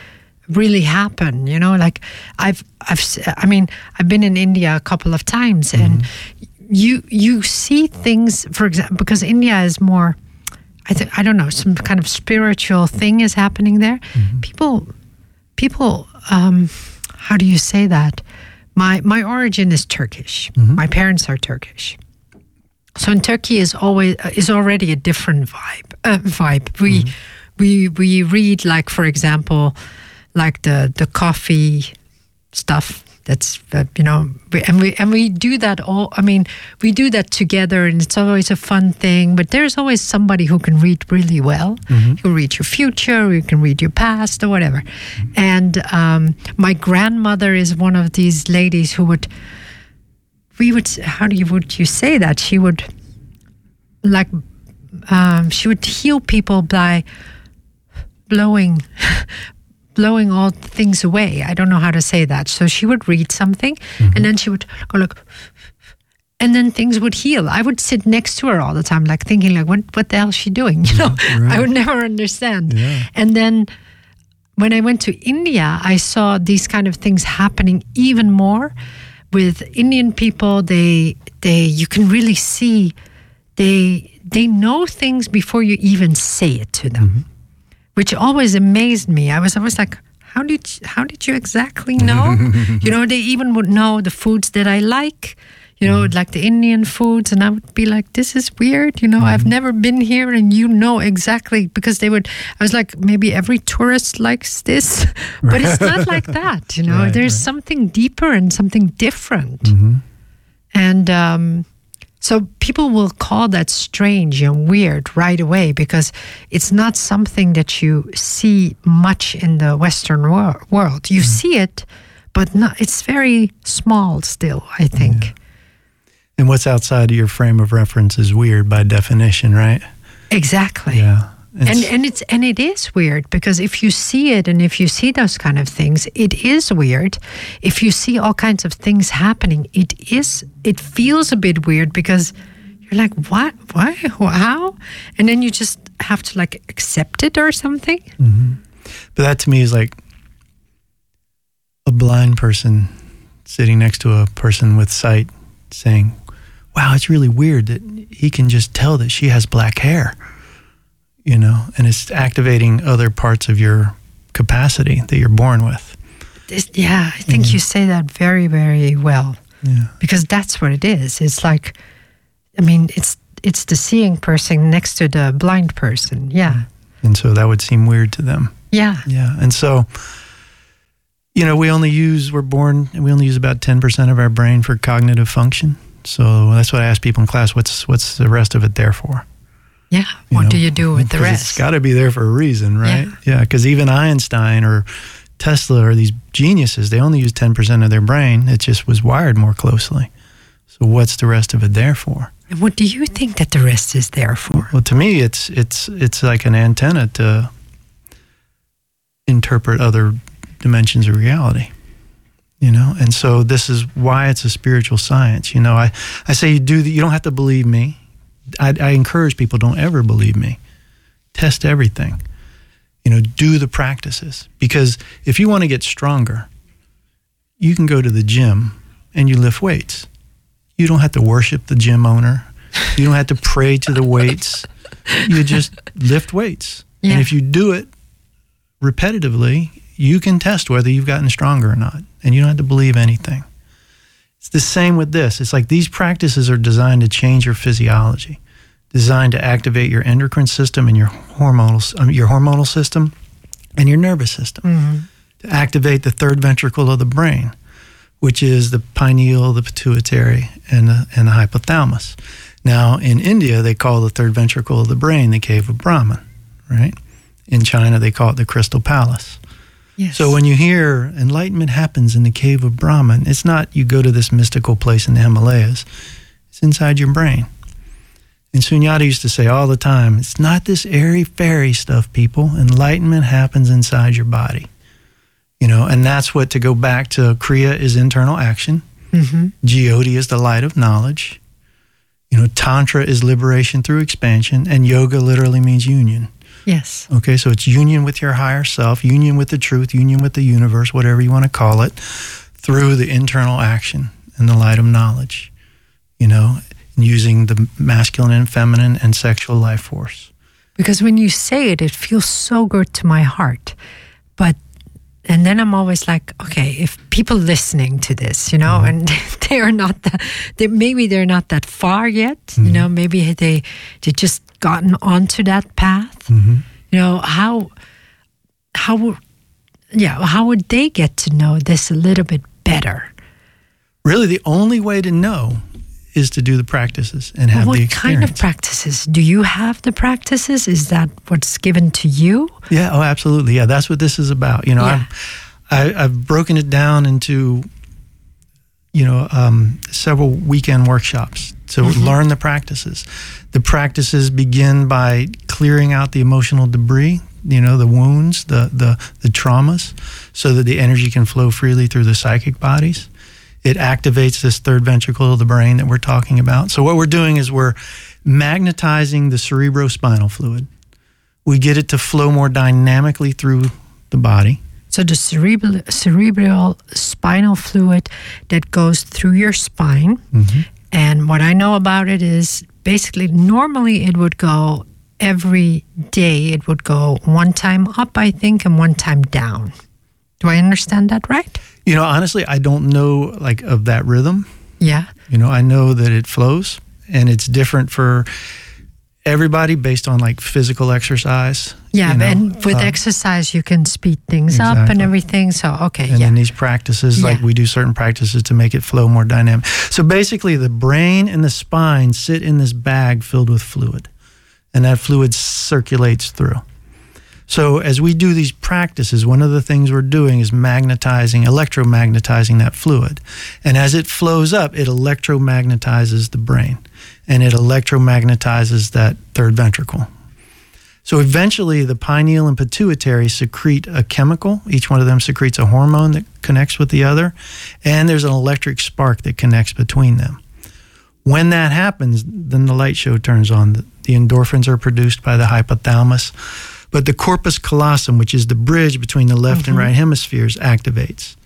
really happen you know like i've i've i mean i've been in india a couple of times mm-hmm. and you you see things for example because india is more i think i don't know some kind of spiritual thing is happening there mm-hmm. people people um how do you say that my my origin is turkish mm-hmm. my parents are turkish so in turkey is always uh, is already a different vibe uh, vibe we mm-hmm. we we read like for example like the the coffee stuff that's uh, you know and we and we do that all i mean we do that together and it's always a fun thing but there's always somebody who can read really well mm-hmm. you read your future you can read your past or whatever mm-hmm. and um, my grandmother is one of these ladies who would we would how do you would you say that she would like um, she would heal people by blowing [laughs] blowing all things away. I don't know how to say that. So she would read something mm-hmm. and then she would go like, and then things would heal. I would sit next to her all the time, like thinking, like, what, what the hell is she doing? [laughs] You know, right. I would never understand. Yeah. And then when I went to India, I saw these kind of things happening even more with Indian people. They, they, you can really see they, they know things before you even say it to them. Mm-hmm which always amazed me. I was always like, how did you, how did you exactly know? [laughs] you know, they even would know the foods that I like. You know, mm. like the Indian foods, and I would be like, "This is weird." You know, mm. I've never been here, and you know exactly because they would. I was like, maybe every tourist likes this, [laughs] but it's not like [laughs] that. You know, right, there's right. something deeper and something different, mm-hmm. and um, so people will call that strange and weird right away because it's not something that you see much in the Western wor- world. You mm. see it, but not, it's very small still, I think. Yeah. And what's outside of your frame of reference is weird by definition, right? Exactly. Yeah. It's, and and it's and it is weird because if you see it and if you see those kind of things, it is weird. If you see all kinds of things happening, it is it feels a bit weird because you're like, what, why, how, and then you just have to like accept it or something. Mm-hmm. But that to me is like a blind person sitting next to a person with sight, saying, "Wow, it's really weird that he can just tell that she has black hair." you know, and it's activating other parts of your capacity that you're born with. This, yeah, I think mm-hmm. you say that very, very well. Yeah. Because that's what it is. It's like, I mean, it's it's the seeing person next to the blind person. Yeah. And so that would seem weird to them. Yeah. Yeah. And so, you know, we only use, we're born, we only use about 10% of our brain for cognitive function. So that's what I ask people in class what's, what's the rest of it there for? Yeah. You what know, do you do with the rest? It's got to be there for a reason, right? Yeah. Because yeah, even Einstein or Tesla or these geniuses, they only use 10% of their brain. It just was wired more closely. So what's the rest of it there for? And what do you think that the rest is there for? Well, to me, it's it's it's like an antenna to interpret other dimensions of reality. You know, and so this is why it's a spiritual science. You know, I, I say you do you don't have to believe me I, I encourage people don't ever believe me. Test everything. You know, do the practices because if you want to get stronger, you can go to the gym and you lift weights. You don't have to worship the gym owner. You don't have to pray to the weights. You just lift weights. Yeah. And if you do it repetitively, you can test whether you've gotten stronger or not. And you don't have to believe anything. It's the same with this. It's like these practices are designed to change your physiology, designed to activate your endocrine system and your hormonal um, your hormonal system and your nervous system, mm-hmm. to activate the third ventricle of the brain, which is the pineal, the pituitary, and the, and the hypothalamus. Now, in India, they call the third ventricle of the brain the cave of Brahman, right? In China, they call it the crystal palace. Yes. So when you hear enlightenment happens in the cave of Brahman, it's not you go to this mystical place in the Himalayas. It's inside your brain. And Sunyata used to say all the time, it's not this airy fairy stuff, people. Enlightenment happens inside your body. You know, and that's what to go back to Kriya is internal action. hmm Jyoti is the light of knowledge. You know, Tantra is liberation through expansion, and yoga literally means union. Yes. Okay, so it's union with your higher self, union with the truth, union with the universe, whatever you want to call it, through the internal action and the light of knowledge, you know, using the masculine and feminine and sexual life force. Because when you say it, it feels so good to my heart. But and then I'm always like, okay, if people listening to this, you know, mm-hmm. and [laughs] they are not that, they, maybe they're not that far yet, you mm-hmm. know, maybe they they just gotten onto that path, you know, how how yeah, how would they get to know this a little bit better? Really, the only way to know is to do the practices and have what the kind experience. of practices? Do you have the practices? Is that what's given to you? Yeah, oh, absolutely. Yeah, that's what this is about. You know, Yeah. I'm, I, I've broken it down into, you know, um, several weekend workshops to learn the practices. The practices begin by clearing out the emotional debris, you know, the wounds, the the the traumas, so that the energy can flow freely through the psychic bodies. It activates this third ventricle of the brain that we're talking about. So what we're doing is we're magnetizing the cerebrospinal fluid we get it to flow more dynamically through the body. So the cerebral cerebral spinal fluid that goes through your spine. Mm-hmm. And what I know about it is basically normally it would go every day it would go one time up I think and one time down. Do I understand that right? You know, honestly, I don't know like of that rhythm. Yeah. You know, I know that it flows and it's different for everybody based on like physical exercise. Yeah, you know, and with uh, exercise you can speed things up and everything. So okay, and yeah. in these practices, like we do certain practices to make it flow more dynamic. So basically, the brain and the spine sit in this bag filled with fluid, and that fluid circulates through. So as we do these practices, one of the things we're doing is magnetizing, electromagnetizing that fluid. And as it flows up, it electromagnetizes the brain and it electromagnetizes that third ventricle. So eventually, the pineal and pituitary secrete a chemical. Each one of them secretes a hormone that connects with the other, and there's an electric spark that connects between them. When that happens, then the light show turns on. The, endorphins are produced by the hypothalamus, but the corpus callosum, which is the bridge between the left and mm-hmm. right hemispheres, activates.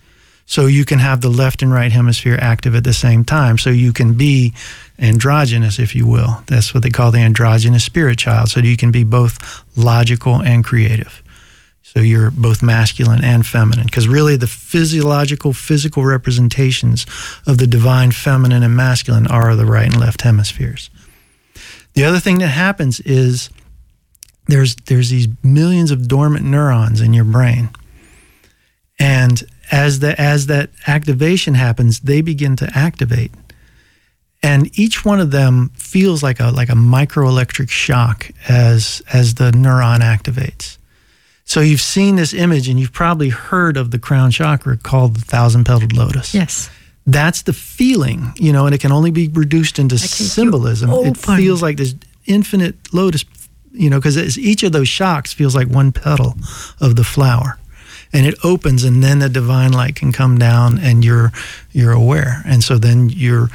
So you can have the left and right hemisphere active at the same time. So you can be androgynous, if you will. That's what they call the androgynous spirit child. So you can be both logical and creative. So you're both masculine and feminine. Because really, the physiological, physical representations of the divine feminine and masculine are the right and left hemispheres. The other thing that happens is there's there's these millions of dormant neurons in your brain. And as the as that activation happens, they begin to activate. And each one of them feels like a like a microelectric shock as as the neuron activates. So you've seen this image and you've probably heard of the crown chakra called the thousand petaled lotus. yes. That's the feeling, you know, and it can only be reduced into symbolism. It feels like this infinite lotus, you know, because each of those shocks feels like one petal of the flower. And it opens and then the divine light can come down and you're you're aware. And so then you're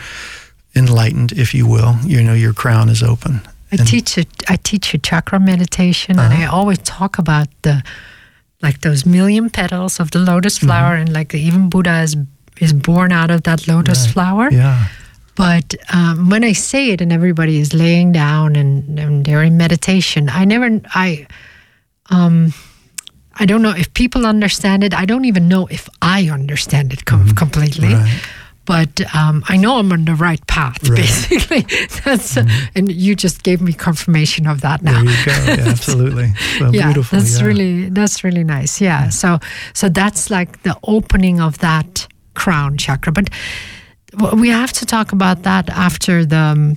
enlightened, if you will. You know, your crown is open. I And- teach a, I teach a chakra meditation, and I always talk about the like those million petals of the lotus flower, and like even Buddha is is born out of that lotus flower. Yeah. But um, when I say it, and everybody is laying down and, and they're in meditation, I never I um I don't know if people understand it. I don't even know if I understand it com- completely. Right. But um, I know I'm on the right path, Right. basically. [laughs] That's uh, and you just gave me confirmation of that now. There you go. Yeah, [laughs] absolutely. So yeah, beautiful. that's yeah. really that's really nice. Yeah. So so that's like the opening of that crown chakra. But we have to talk about that after the um,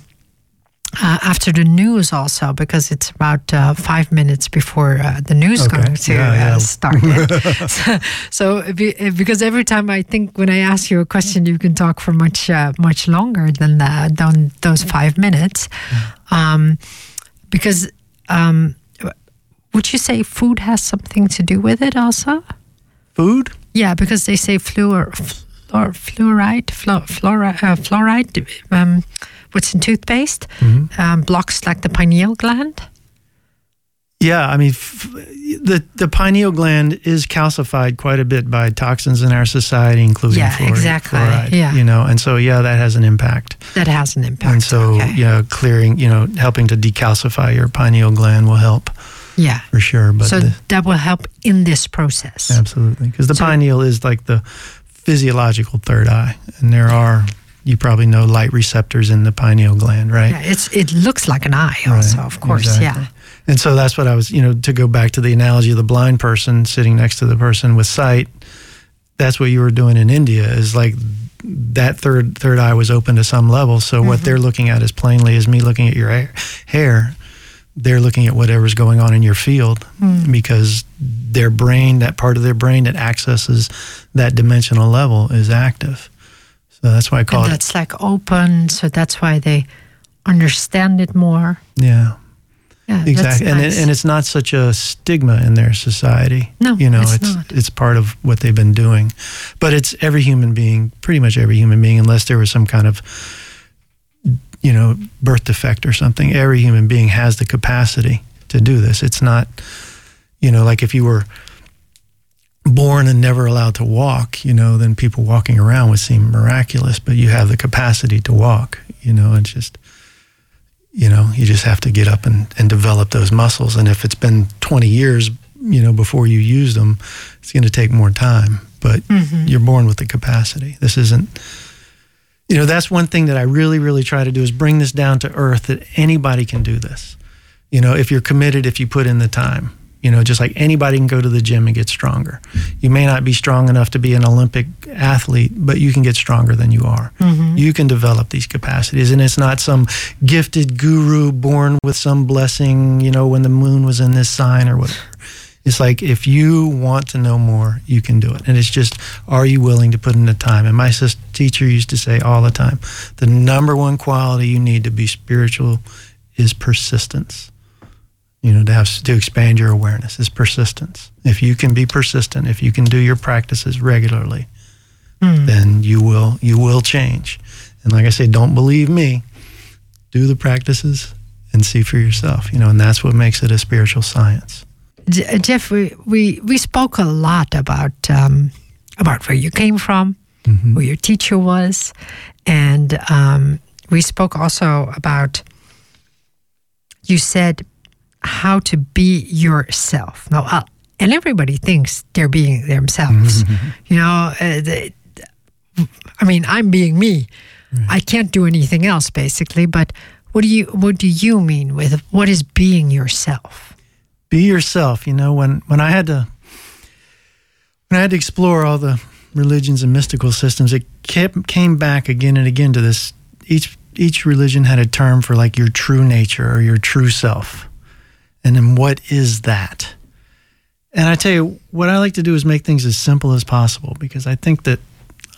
uh, after the news also because it's about uh, five minutes before uh, the news Okay. going to Yeah, yeah. Uh, start. [laughs] [laughs] so, so be- because every time I think when I ask you a question, you can talk for much uh, much longer than that, than those five minutes. Um, because um, would you say food has something to do with it also? Food? Yeah, because they say fluor, fluor fluoride, fluor, fluoride, uh, fluoride um, what's in toothpaste, um, blocks like the pineal gland. Yeah, I mean, f- the the pineal gland is calcified quite a bit by toxins in our society, including Yeah, fluoride, exactly. fluoride, Yeah. you know, and so yeah, that has an impact. That has an impact. And so, okay. know, clearing, you know, helping to decalcify your pineal gland will help yeah. for sure. But So the- that will help in this process. absolutely, because the So- pineal is like the physiological third eye, and there are you probably know light receptors in the pineal gland, right? Yeah, it's it looks like an eye also, Right, of course. exactly. Yeah. And so that's what I was, you know, to go back to the analogy of the blind person sitting next to the person with sight. That's what you were doing in India is like that third third eye was open to some level. So what mm-hmm. they're looking at as plainly as me looking at your hair, hair they're looking at whatever's going on in your field hmm. because their brain, that part of their brain that accesses that dimensional level is active. So that's why I call And it that's like open, so that's why they understand it more. yeah. Yeah, exactly and, nice. it, and it's not such a stigma in their society No, you know it's it's not. it's part of what they've been doing but it's every human being pretty much every human being unless there was some kind of you know birth defect or something every human being has the capacity to do this it's not you know like if you were born and never allowed to walk you know then people walking around would seem miraculous but you have the capacity to walk you know it's just you know you just have to get up and, and develop those muscles. And if it's been 20 years you know before you use them it's going to take more time but mm-hmm. you're born with the capacity. This isn't you know that's one thing that i really really try to do is bring this down to earth that anybody can do this. You know if you're committed if you put in the time you know just like anybody can go to the gym and get stronger. You may not be strong enough to be an olympic athlete but you can get stronger than you are. Mm-hmm. You can develop these capacities and it's not some gifted guru born with some blessing you know when the moon was in this sign or whatever. It's like if you want to know more you can do it. And it's just are you willing to put in the time? And my sis- teacher used to say all the time the number one quality you need to be spiritual is persistence you know to have to expand your awareness is persistence. If you can be persistent if you can do your practices regularly then you will you will change. And like i say don't believe me. Do the practices and see for yourself you know and that's what makes it a spiritual science. Jeff, we, we, we spoke a lot about um, about where you came from, who your teacher was, and um, we spoke also about. You said how to be yourself. Now, uh, and everybody thinks they're being themselves. [laughs] you know, uh, they, I mean, I'm being me. I can't do anything else, basically. But what do you what do you mean with what is being yourself? be yourself you know when when i had to when i had to explore all the religions and mystical systems it kept came back again and again to this each each religion had a term for like your true nature or your true self and then what is that and i tell you what i like to do is make things as simple as possible because i think that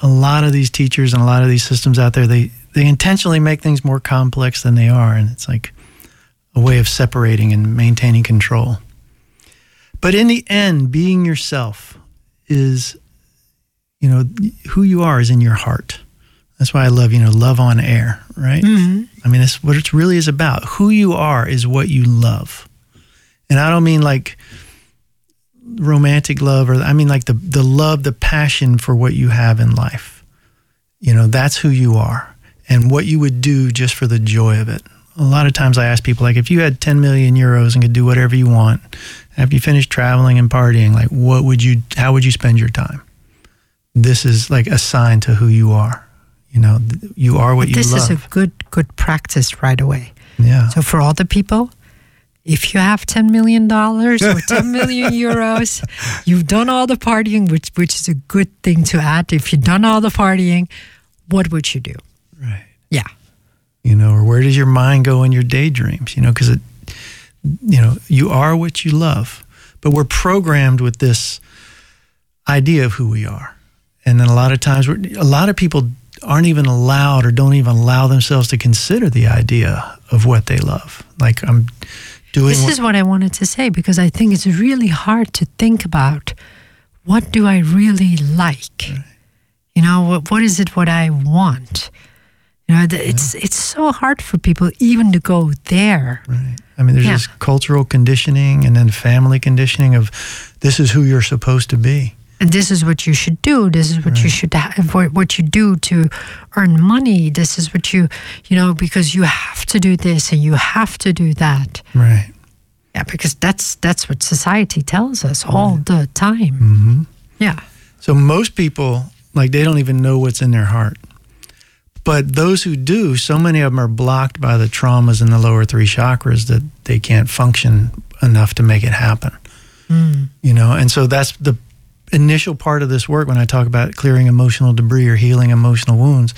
a lot of these teachers and a lot of these systems out there they they intentionally make things more complex than they are and it's like a way of separating and maintaining control. But in the end, being yourself is, you know, who you are is in your heart. That's why I love, you know, love on air, right? Mm-hmm. I mean, that's what it really is about. Who you are is what you love. And I don't mean like romantic love or I mean like the the love, the passion for what you have in life. You know, that's who you are and what you would do just for the joy of it. A lot of times I ask people like if you had 10 million euros and could do whatever you want after you finish traveling and partying, like what would you how would you spend your time? This is like a sign to who you are. You know, th- you are what you this love. is a good good practice right away. yeah. So for all the people, if you have ten million dollars or ten [laughs] million euros, you've done all the partying, which which is a good thing to add. If you've done all the partying, what would you do? right. Yeah. You know, or where does your mind go in your daydreams? You know, because it, you know, you are what you love. But we're programmed with this idea of who we are. And then a lot of times, a lot of people aren't even allowed or don't even allow themselves to consider the idea of what they love. Like I'm doing. This is what I wanted to say because I think it's really hard to think about what do I really like. Right. You know, what, what is it what I want? You know, it's yeah. it's so hard for people even to go there. Right. I mean, there's yeah. this cultural conditioning and then family conditioning of this is who you're supposed to be this is what you should do this is what right. you should have what you do to earn money this is what you you know because you have to do this and you have to do that right yeah because that's that's what society tells us right. all the time mm-hmm. yeah so most people like they don't even know what's in their heart but those who do so many of them are blocked by the traumas in the lower three chakras that they can't function enough to make it happen mm. you know and so that's the initial part of this work when I talk about clearing emotional debris or healing emotional wounds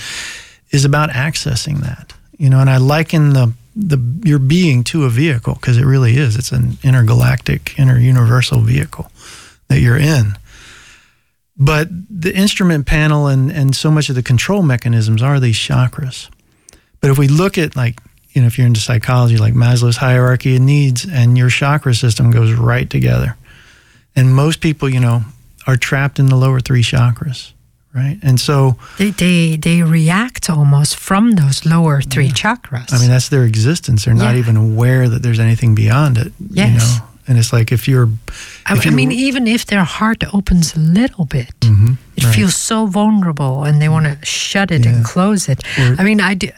is about accessing that. You know, and I liken the the your being to a vehicle because it really is. It's an intergalactic, interuniversal vehicle that you're in. But the instrument panel and, and so much of the control mechanisms are these chakras. But if we look at like, you know, if you're into psychology, like Maslow's hierarchy of needs and your chakra system goes right together. And most people, you know, are trapped in the lower three chakras, right? And so they they, they react almost from those lower three yeah. chakras. I mean, that's their existence. They're not yeah. even aware that there's anything beyond it. Yes. You know? And it's like if you're, if I, mean, even if their heart opens a little bit, mm-hmm, it right. feels so vulnerable, and they want to shut it yeah. and close it. Or, I mean, I do.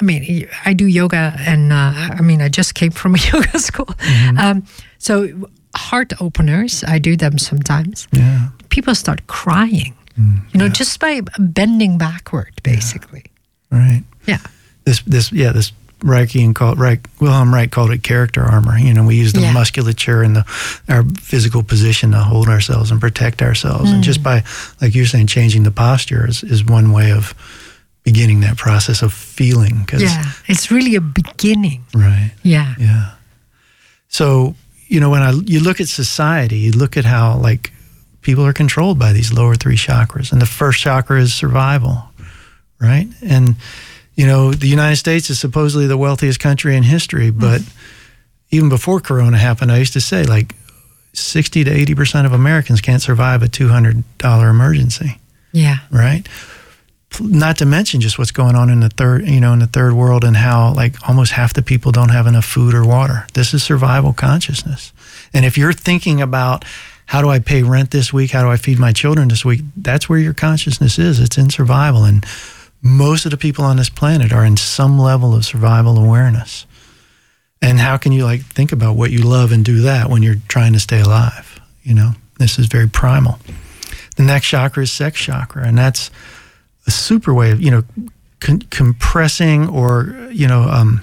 I mean, I do yoga, and uh, I mean, I just came from a [laughs] yoga school. Mm-hmm. Um, so heart openers. I do them sometimes. Yeah. People start crying, mm, you know, yeah. just by bending backward, basically. Yeah. Right. Yeah. This, this, yeah, this Reiki and called Reich, Wilhelm Reich called it character armor. You know, we use the yeah. musculature and the our physical position to hold ourselves and protect ourselves, mm. and just by, like you're saying, changing the posture is, is one way of beginning that process of feeling. Cause, yeah, it's really a beginning. Right. Yeah. Yeah. So you know, when I you look at society, you look at how like people are controlled by these lower three chakras, and the first chakra is survival, right? And you know, the United States is supposedly the wealthiest country in history, mm-hmm. but mm-hmm. even before Corona happened, I used to say like sixty to eighty percent of Americans can't survive a two hundred dollar emergency. Yeah. Right not to mention just what's going on in the third you know in the third world and how like almost half the people don't have enough food or water. This is survival consciousness. And if you're thinking about how do i pay rent this week? How do i feed my children this week? That's where your consciousness is. It's in survival. And most of the people on this planet are in some level of survival awareness. And how can you like think about what you love and do that when you're trying to stay alive? You know this is very primal. The next chakra is sex chakra. And that's a super way of you know con- compressing or you know um,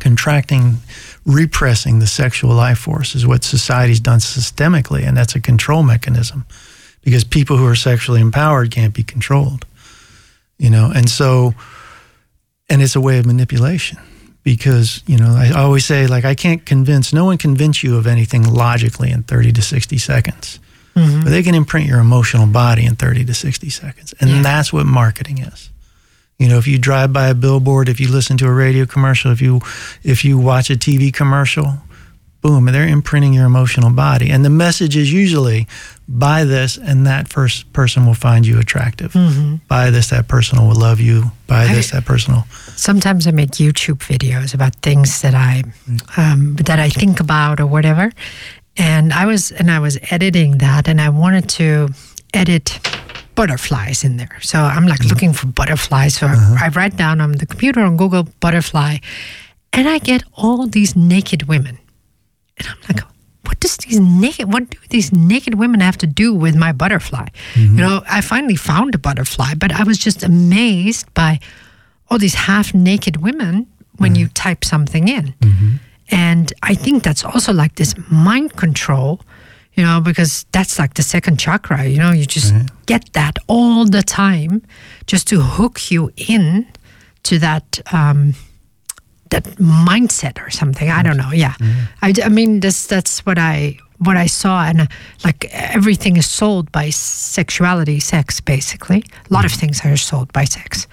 contracting repressing the sexual life force is what society's done systemically and that's a control mechanism because people who are sexually empowered can't be controlled you know? And so and it's a way of manipulation because you know i always say like i can't convince no one convince you of anything logically in 30 to 60 seconds Mm-hmm. But they can imprint your emotional body in 30 to 60 seconds. And yeah. that's what marketing is. You know, if you drive by a billboard, if you listen to a radio commercial, if you if you watch a TV commercial, boom, they're imprinting your emotional body. And the message is usually buy this and that first person will find you attractive. Mm-hmm. Buy this, that person will love you. Buy this, that person will. Sometimes I make YouTube videos about things that I um, that I think about or whatever and I was and I was editing that, and I wanted to edit butterflies in there. So I'm like mm-hmm. looking for butterflies. So uh-huh. I, I write down on the computer on Google butterfly, and I get all these naked women, and I'm like, what does these naked what do these naked women have to do with my butterfly? Mm-hmm. You know, I finally found a butterfly, but I was just amazed by all these half naked women when mm-hmm. you type something in. Mm-hmm. And I think that's also like this mind control, you know, because that's like the second chakra, you know, you just right. get that all the time just to hook you in to that um, that mindset or something. I don't know. Yeah, I, I mean this that's what I what I saw, and uh, like everything is sold by sexuality, sex, basically. A lot of things are sold by sex.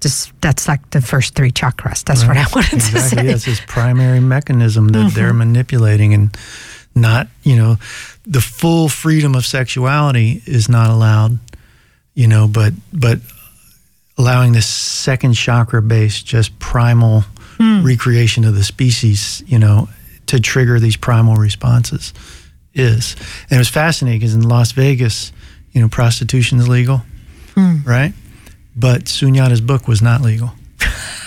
Just that's like the first three chakras. That's what I wanted to Exactly. say. Yeah, it's this primary mechanism that Mm-hmm. they're manipulating and not, you know, the full freedom of sexuality is not allowed, you know, but but allowing this second chakra based just primal Hmm. recreation of the species, you know, to trigger these primal responses is. And it was fascinating because in Las Vegas, you know, prostitution is legal, Hmm. right? But Sunyata's book was not legal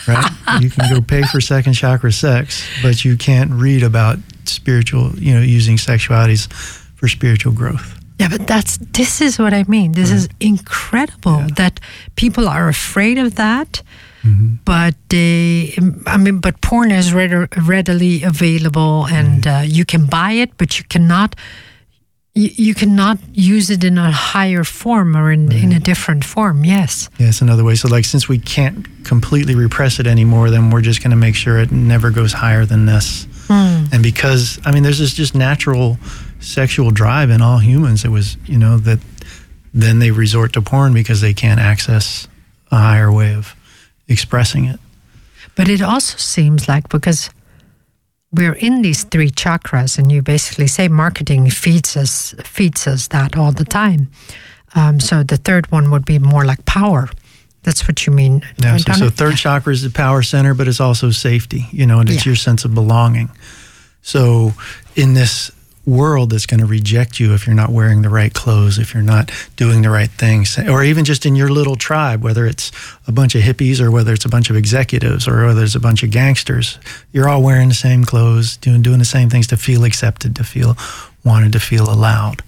right? [laughs] you can go pay for second chakra sex, but you can't read about spiritual, you know, using sexualities for spiritual growth. Yeah, but that's this is what I mean. This is incredible that people are afraid of that. But they, I mean, but porn is read- readily available, and uh, you can buy it, but you cannot, you, you cannot use it in a higher form or in, in a different form. Yes. Yes, another way. So, like, since we can't completely repress it anymore, then we're just going to make sure it never goes higher than this. Hmm. And because, I mean, there's this just natural sexual drive in all humans. It was, you know, that then they resort to porn because they can't access a higher way of expressing it. But it also seems like because we're in these three chakras, and you basically say marketing feeds us feeds us that all the time. Um, so the third one would be more like power. That's what you mean. Yeah, so, so third chakra is the power center, but it's also safety, you know, and it's Yeah. your sense of belonging. So in this world that's going to reject you if you're not wearing the right clothes, if you're not doing the right things, or even just in your little tribe, whether it's a bunch of hippies or whether it's a bunch of executives or whether it's a bunch of gangsters, you're all wearing the same clothes, doing doing the same things to feel accepted, to feel wanted, to feel allowed.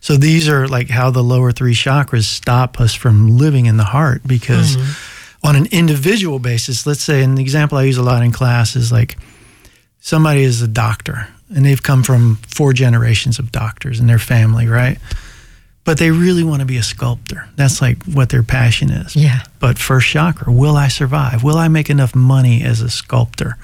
So these are like how the lower three chakras stop us from living in the heart because mm-hmm. on an individual basis, let's say an example I use a lot in class is like somebody is a doctor and they've come from four generations of doctors in their family, right? But they really want to be a sculptor. That's like what their passion is. Yeah. But first chakra, will I survive? Will I make enough money as a sculptor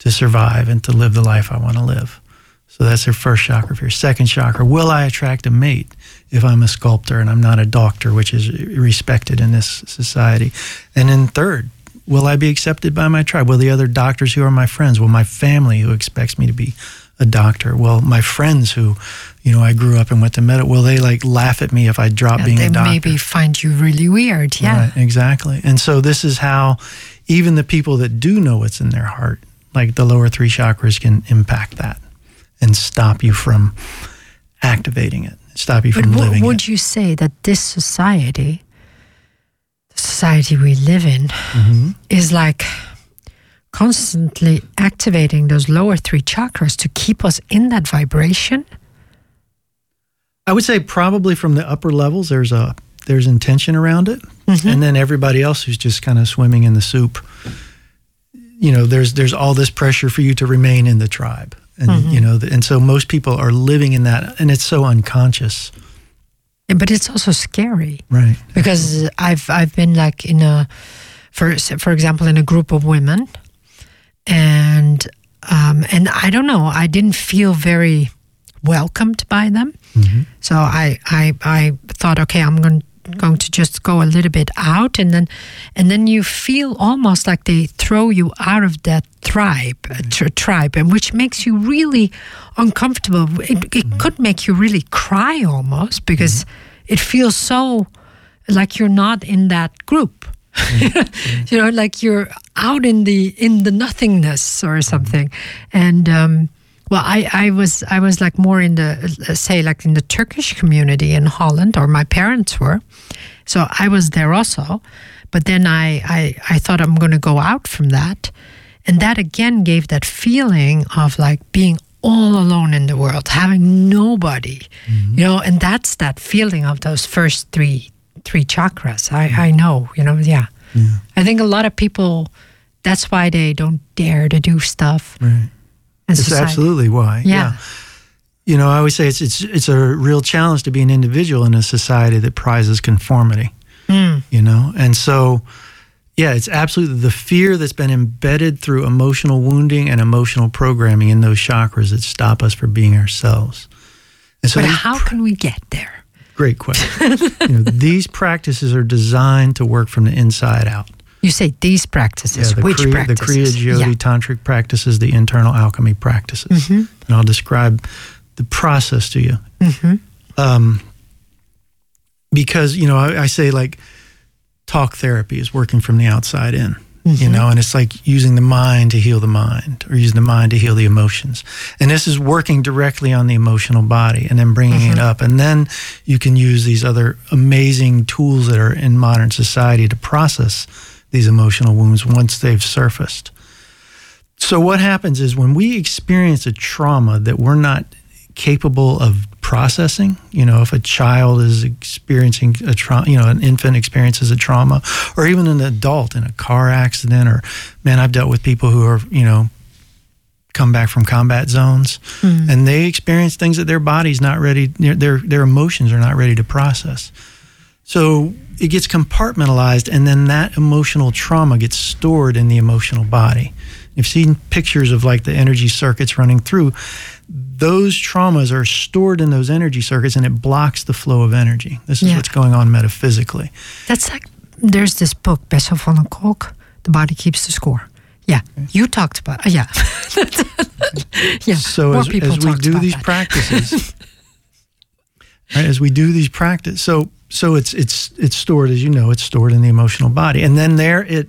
to survive and to live the life I want to live? So that's their first chakra fear. Second chakra, will I attract a mate if I'm a sculptor and I'm not a doctor, which is respected in this society? And then third, will I be accepted by my tribe? Will the other doctors who are my friends, will my family who expects me to be a doctor, Well, my friends who, you know, I grew up and went to med, will they like laugh at me if I drop Yeah, being a doctor? maybe find you really weird. Yeah. Right, exactly. And so this is how even the people that do know what's in their heart, like the lower three chakras, can impact that and stop you from activating it, stop you But from w- living would it. you say that this society, the society we live in, Mm-hmm. is like constantly activating those lower three chakras to keep us in that vibration? I would say probably from the upper levels, there's a there's intention around it, mm-hmm. and then everybody else who's just kind of swimming in the soup. You know, there's there's all this pressure for you to remain in the tribe, and mm-hmm. you know, and so most people are living in that, and it's so unconscious, But it's also scary. right? because I've I've been like in a for for example in a group of women, and um, and I don't know I didn't feel very welcomed by them, so I I I thought okay I'm going going to just go a little bit out. And then and then you feel almost like they throw you out of that tribe uh, tr- tribe and which makes you really uncomfortable. It, it could make you really cry almost because it feels so like you're not in that group [laughs] you know like you're out in the in the nothingness or something. And um well i i was i was like more in the uh, say like in the turkish community in holland or my parents were. So i was there also. But then i i, I thought i'm going to go out from that. And that again gave that feeling of like being all alone in the world having nobody. You know and that's that feeling of those first three three chakras i i know you know yeah i think a lot of people that's why they don't dare to do stuff Right. society. absolutely why. Yeah. You know, I always say it's it's it's a real challenge to be an individual in a society that prizes conformity. Mm. You know, and so Yeah, it's absolutely the fear that's been embedded through emotional wounding and emotional programming in those chakras that stop us from being ourselves. And so but how can we get there? Great question. you know, [laughs] these practices are designed to work from the inside out. You say these practices. Yeah, the Which practices? The Kriya Jyoti yeah. Tantric practices, the internal alchemy practices. Mm-hmm. And I'll describe the process to you. Mm-hmm. Um, because, you know, I, I, say like talk therapy is working from the outside in. Mm-hmm. You know, and it's like using the mind to heal the mind or using the mind to heal the emotions. And this is working directly on the emotional body and then bringing it mm-hmm. up. And then you can use these other amazing tools that are in modern society to process these emotional wounds once they've surfaced. So, what happens is when we experience a trauma that we're not capable of processing, you know, if a child is experiencing a trauma, you know, an infant experiences a trauma, or even an adult in a car accident, or man, I've dealt with people who are, you know, come back from combat zones mm. and they experience things that their body's not ready, their, their emotions are not ready to process. So it gets compartmentalized, and then that emotional trauma gets stored in the emotional body. You've seen pictures of like the energy circuits running through. Those traumas are stored in those energy circuits, and it blocks the flow of energy. This is yeah. what's going on metaphysically. That's like there's this book, Bessel van der Kolk, The Body Keeps the Score. Yeah, okay. you talked about. Uh, yeah, [laughs] yeah. So More as, as we do these that. practices, [laughs] right? As we do these practices, so so it's it's it's stored as you know it's stored in the emotional body and then there it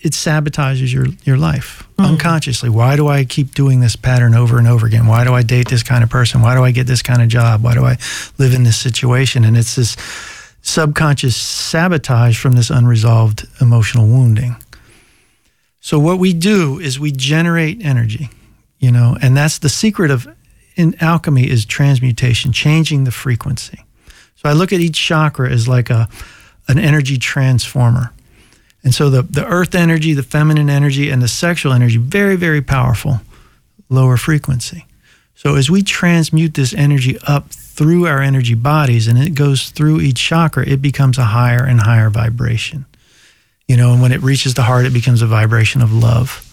it sabotages your your life mm-hmm. unconsciously. Why do i keep doing this pattern over and over again? Why do i date this kind of person? Why do i get this kind of job? Why do i live in this situation? And it's this subconscious sabotage from this unresolved emotional wounding. So what we do is we generate energy you know and that's the secret of in alchemy is transmutation changing the frequency. So I look at each chakra as like a an energy transformer. And so the, the earth energy, the feminine energy, and the sexual energy, very, very powerful, lower frequency. So as we transmute this energy up through our energy bodies and it goes through each chakra, it becomes a higher and higher vibration. You know, and when it reaches the heart, it becomes a vibration of love.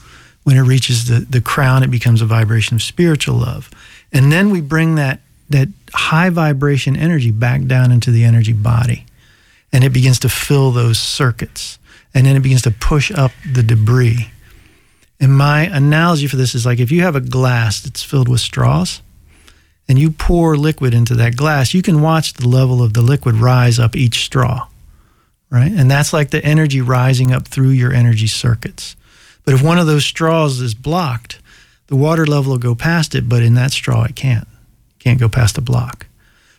When it reaches the, the crown, it becomes a vibration of spiritual love. And then we bring that that high vibration energy back down into the energy body. And it begins to fill those circuits. And then it begins to push up the debris. And my analogy for this is like if you have a glass that's filled with straws and you pour liquid into that glass, you can watch the level of the liquid rise up each straw, right? And that's like the energy rising up through your energy circuits. But if one of those straws is blocked, the water level will go past it, but in that straw, it can't can't go past a block.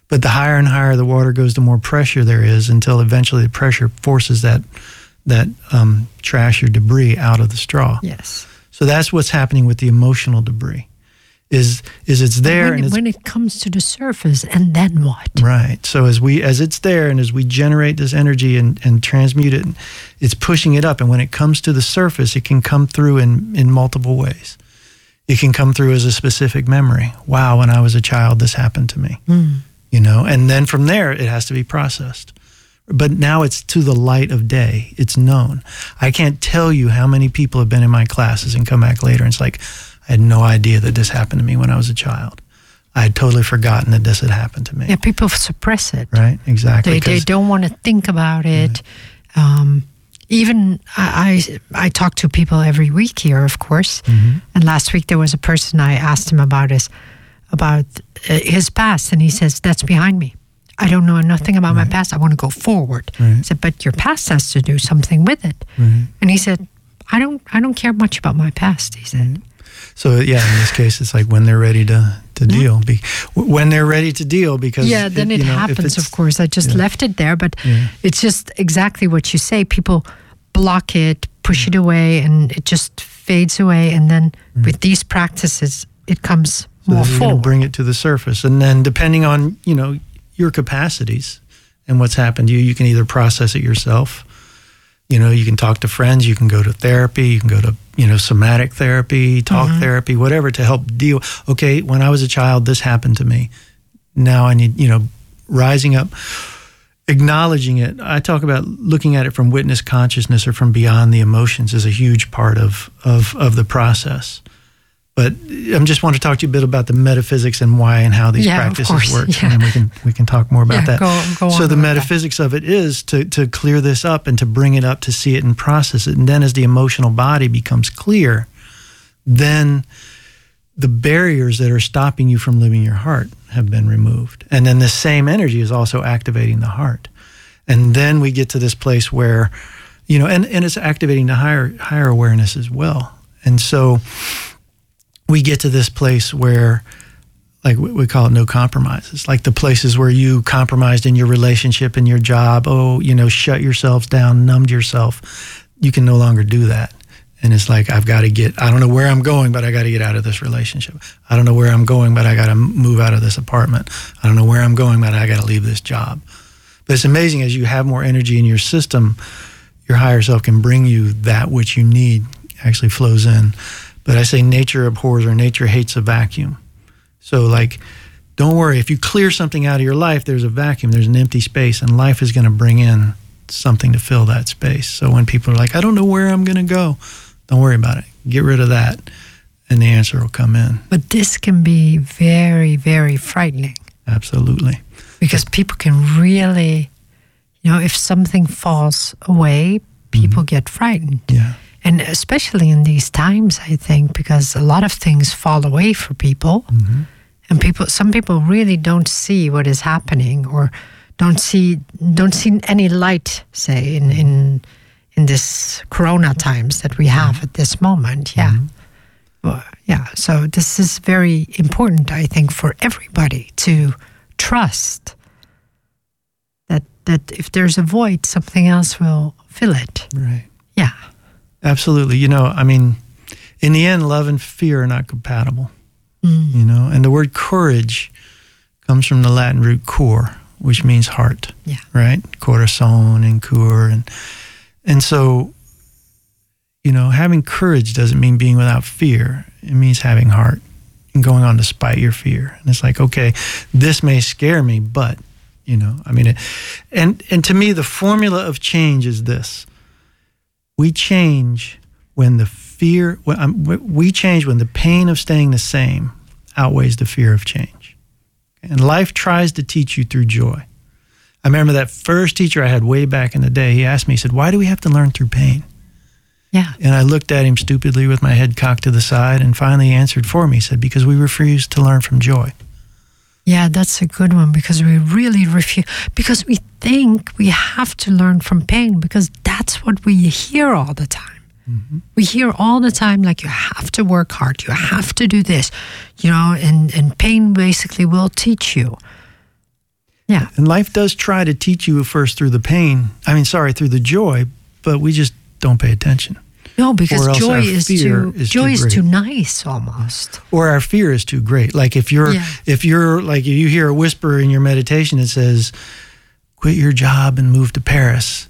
But the higher and higher the water goes, the more pressure there is until eventually the pressure forces that that um, trash or debris out of the straw. Yes. So that's what's happening with the emotional debris. Is is it's there when, and it's, when it comes to the surface, and then what? Right. So as we as it's there and as we generate this energy and, and transmute it, it's pushing it up. And when it comes to the surface, it can come through in in multiple ways it can come through as a specific memory. Wow, when I was a child, this happened to me. Mm. You know, and then from there, it has to be processed. But now it's to the light of day. It's known. I can't tell you how many people have been in my classes and come back later and it's like, I had no idea that this happened to me when I was a child. I had totally forgotten that this had happened to me. Yeah, people suppress it. Right, exactly. They, they don't want to think about it. Um, even I, I, I talk to people every week here, of course. Mm-hmm. And last week there was a person I asked him about his about uh, his past, and he says that's behind me. I don't know nothing about right. my past. I want to go forward. Right. I said, but your past has to do something with it. Right. And he said, I don't I don't care much about my past. He said. So yeah, in this case, it's like when they're ready to to deal. Be, when they're ready to deal, because yeah, then it, it know, happens. Of course, I just yeah. left it there, but yeah. it's just exactly what you say. People block it, push it away, and it just fades away. And then mm. with these practices, it comes so more forward. Bring it to the surface, and then depending on you know your capacities and what's happened to you, you can either process it yourself you know you can talk to friends you can go to therapy you can go to you know somatic therapy talk mm-hmm. therapy whatever to help deal okay when i was a child this happened to me now i need you know rising up acknowledging it. I talk about looking at it from witness consciousness or from beyond the emotions is a huge part of of of the process. But I'm just want to talk to you a bit about the metaphysics and why and how these Yeah, practices work, yeah. and then we can we can talk more about Yeah, that. go- go so the with that. metaphysics of it is to to clear this up and to bring it up to see it and process it, and then as the emotional body becomes clear, then the barriers that are stopping you from living your heart have been removed. And then the same energy is also activating the heart. And then we get to this place where, you know, and, and it's activating the higher higher awareness as well. And so we get to this place where like we call it no compromises. Like the places where you compromised in your relationship and your job oh you know shut yourselves down numbed yourself you can no longer do that. And it's like i've got to get i don't know where i'm going but i got to get out of this relationship. I don't know where i'm going but i got to move out of this apartment. I don't know where i'm going but i got to leave this job. But it's amazing as you have more energy in your system your higher self can bring you that which you need actually flows in but i say nature abhors or nature hates a vacuum so, like, don't worry. If you clear something out of your life, there's a vacuum, there's an empty space, and life is going to bring in something to fill that space. So, when people are like, I don't know where I'm going to go, don't worry about it. Get rid of that, and the answer will come in. But this can be very, very frightening Absolutely. because people can really, you know, if something falls away, people mm-hmm. get frightened. Yeah. And especially in these times, I think, because a lot of things fall away for people. Mm-hmm. And people, some people really don't see what is happening, or don't see don't see any light, say in mm-hmm. in in this Corona times that we mm-hmm. have at this moment. Yeah, Well, yeah. So this is very important, I think, for everybody to trust that that if there's a void, something else will fill it. Right. Yeah. Absolutely. You know, I mean, in the end, love and fear are not compatible. You know, and the word courage comes from the Latin root cor, which means heart. Yeah. Right? Corazon and cor. and and so you know, having courage doesn't mean being without fear. It means having heart and going on despite your fear. And it's like, okay, this may scare me, but you know, I mean, it, and and to me, the formula of change is this: we change when the fear, when, um, we change when the pain of staying the same outweighs the fear of change. And life tries to teach you through joy. I remember that first teacher I had way back in the day. He asked me, he said, "Why do we have to learn through pain?" Yeah. And I looked at him stupidly with my head cocked to the side and finally he answered for me. He said, Because we refuse to learn from joy. Yeah, that's a good one because we really refuse, because we think we have to learn from pain because that's what we hear all the time. Mm-hmm. We hear all the time, like, you have to work hard, you have to do this, you know, and, and pain basically will teach you. Yeah. And life does try to teach you first through the pain. I mean, sorry, through the joy, but we just don't pay attention. No, because joy is too is joy too is too nice almost. Or our fear is too great. Like if you're Yeah. if you're like if you hear a whisper in your meditation that says, Quit your job and move to Paris.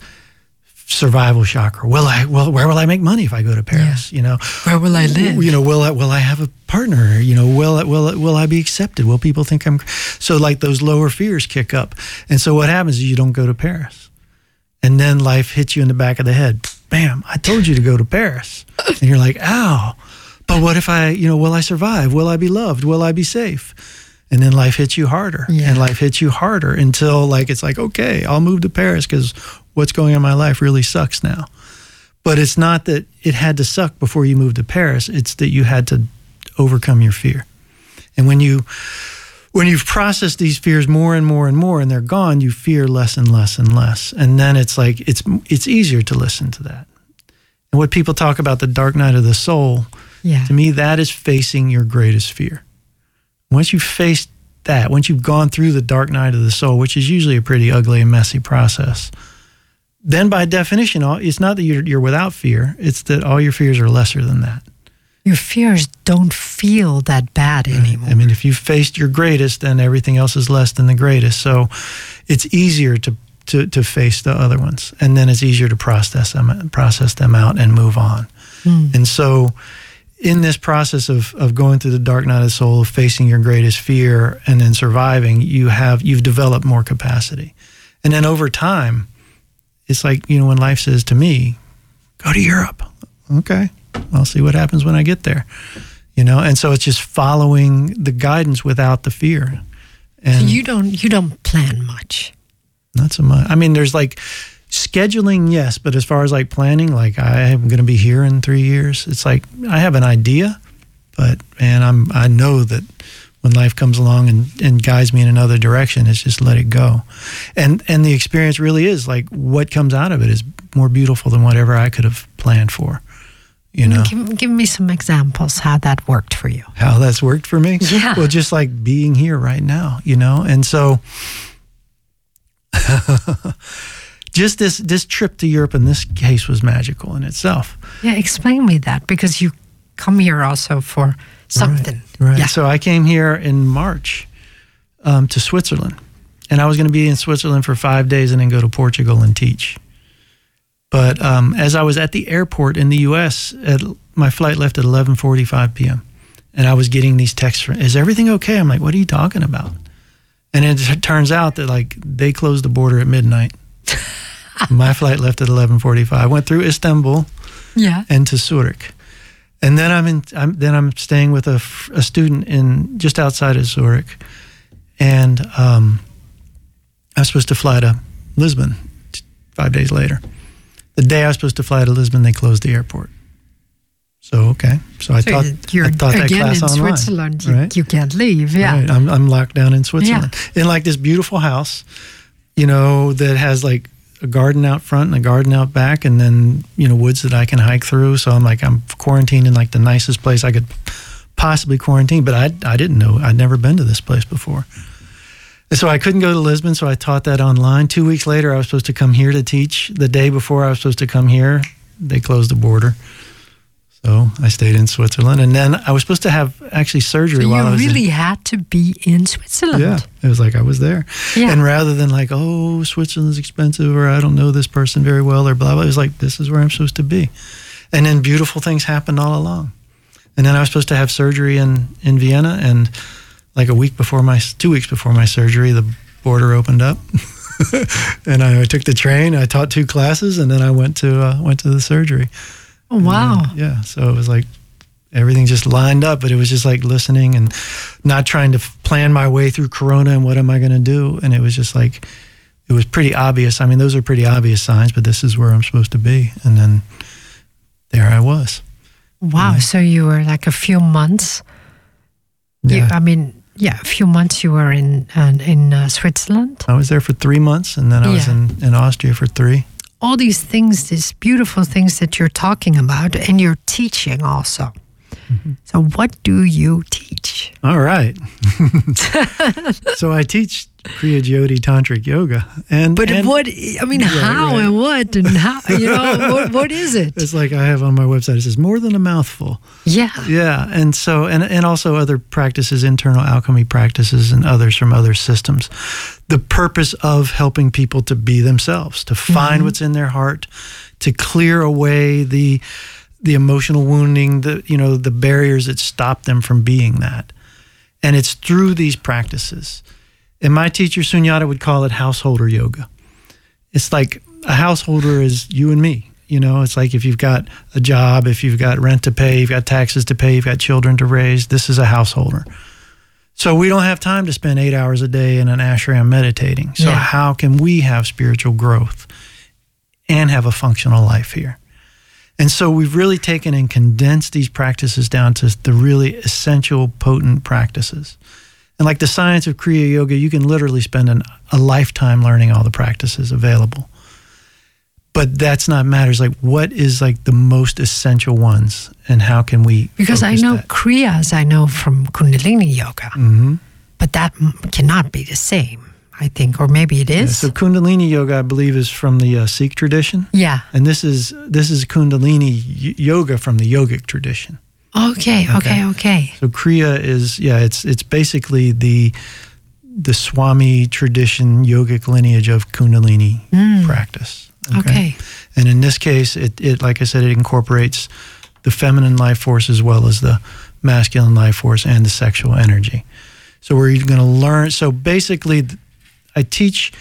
Survival chakra. Will I well where will I make money if I go to Paris? You know? Where will I live? you know will I, will I have a partner you know will I, will I, will I be accepted will people think I'm so like those lower fears kick up and so what happens is you don't go to Paris and then life hits you in the back of the head bam I told you to go to Paris and you're like ow but what if I you know will I survive will I be loved will I be safe and then life hits you harder Yeah. and life hits you harder until like it's like okay I'll move to Paris because what's going on in my life really sucks now but it's not that it had to suck before you moved to Paris. It's that you had to overcome your fear. And when you when you've processed these fears more and more and more and they're gone, you fear less and less and less. And then it's like it's it's easier to listen to that. And what people talk about the dark night of the soul, yeah. to me that is facing your greatest fear. Once you've faced that, once you've gone through the dark night of the soul, which is usually a pretty ugly and messy process, then by definition, it's not that you're, you're without fear, it's that all your fears are lesser than that. Your fears don't feel that bad anymore. I mean, if you've faced your greatest, then everything else is less than the greatest. So it's easier to, to, to face the other ones. And then it's easier to process them, process them out and move on. Hmm. And so in this process of, of going through the dark night of the soul, of facing your greatest fear and then surviving, you have, you've developed more capacity. And then over time, it's like, you know, when life says to me, go to Europe. Okay. I'll see what happens when I get there. You know, and so it's just following the guidance without the fear. And you don't you don't plan much. Not so much. I mean, there's like scheduling, yes, but as far as like planning, like I am going to be here in three years. It's like I have an idea, but man, I'm I know that when life comes along and, and guides me in another direction, it's just let it go. And and the experience really is like what comes out of it is more beautiful than whatever I could have planned for. You know, give, give me some examples how that worked for you. How that's worked for me? Yeah. Well, just like being here right now, you know, and so [laughs] just this this trip to Europe in this case was magical in itself. Yeah, explain me that because you come here also for something. Right. right. Yeah. So I came here in March um, to Switzerland, and I was going to be in Switzerland for five days and then go to Portugal and teach. But um, as I was at the airport in the U.S., at, my flight left at 11:45 p.m. And I was getting these texts from, "Is everything okay?" I'm like, "What are you talking about?" And it turns out that like they closed the border at midnight. [laughs] my flight left at 11:45. I went through Istanbul, yeah, and to Zurich, and then I'm in. I'm, then I'm staying with a, a student in just outside of Zurich, and um, I was supposed to fly to Lisbon five days later. The day I was supposed to fly to Lisbon, they closed the airport. So okay, so I so thought you're I thought that again class in online, Switzerland. You, right? you can't leave. Yeah, Right. I'm I'm locked down in Switzerland in like this beautiful house, you know, that has like a garden out front and a garden out back, and then you know woods that I can hike through. So I'm like I'm quarantined in like the nicest place I could possibly quarantine. But I I didn't know I'd never been to this place before. So I couldn't go to Lisbon, so I taught that online. Two weeks later, I was supposed to come here to teach. The day before I was supposed to come here, they closed the border. So I stayed in Switzerland, and then I was supposed to have actually surgery so while you I was really in, had to be in Switzerland. yeah, it was like I was there. Yeah. And rather than like, oh, Switzerland's expensive, or I don't know this person very well, or blah blah, it was like this is where I'm supposed to be. And then beautiful things happened all along. And then I was supposed to have surgery in in Vienna, and like a week before my two weeks before my surgery, the border opened up. [laughs] and I, I took the train. I taught two classes, and then I went to uh, went to the surgery. Oh, wow. And, yeah. So it was like everything just lined up, but it was just like listening and not trying to f- plan my way through Corona and what am I going to do. And it was just like, it was pretty obvious. I mean, those are pretty obvious signs, but this is where I'm supposed to be. And then there I was. Wow. So you were like a few months. You, Yeah. I mean, yeah, a few months you were in uh, in uh, Switzerland. I was there for three months and then I was in, in Austria for three. All these things, these beautiful things that you're talking about, and you're teaching also. Mm-hmm. So, what do you teach? All right. [laughs] so I teach Kriya Jyoti Tantric Yoga. And, But and what? I mean, Right, how right. and what and how? You know, what, what is it? [laughs] it's like I have on my website, it says more than a mouthful. Yeah. Yeah, and so and and also other practices, internal alchemy practices, and others from other systems. The purpose of helping people to be themselves, to find mm-hmm. what's in their heart, to clear away the the emotional wounding, the you know the barriers that stop them from being that. And it's through these practices. And my teacher Sunyata would call it householder yoga. It's like a householder is you and me. You know, it's like if you've got a job, if you've got rent to pay, you've got taxes to pay, you've got children to raise, this is a householder. So we don't have time to spend eight hours a day in an ashram meditating. So Yeah. how can we have spiritual growth and have a functional life here? And so we've really taken and condensed these practices down to the really essential, potent practices. And like the science of Kriya Yoga, you can literally spend an, a lifetime learning all the practices available. But that's not matters. Like, what is like the most essential ones, and how can we? Because I know that? Kriyas, I know from Kundalini Yoga, Mhm. but that cannot be the same, I think, or maybe it is. Yeah, so Kundalini Yoga, I believe, is from the uh, Sikh tradition, yeah. and this is this is Kundalini y- Yoga from the yogic tradition. Okay, okay, Okay. okay. So Kriya is yeah, it's it's basically the the Swami tradition yogic lineage of Kundalini practice. Mm. Okay. And in this case, it, it like I said, it incorporates the feminine life force as well as the masculine life force and the sexual energy. So we're going to learn. So basically, I teach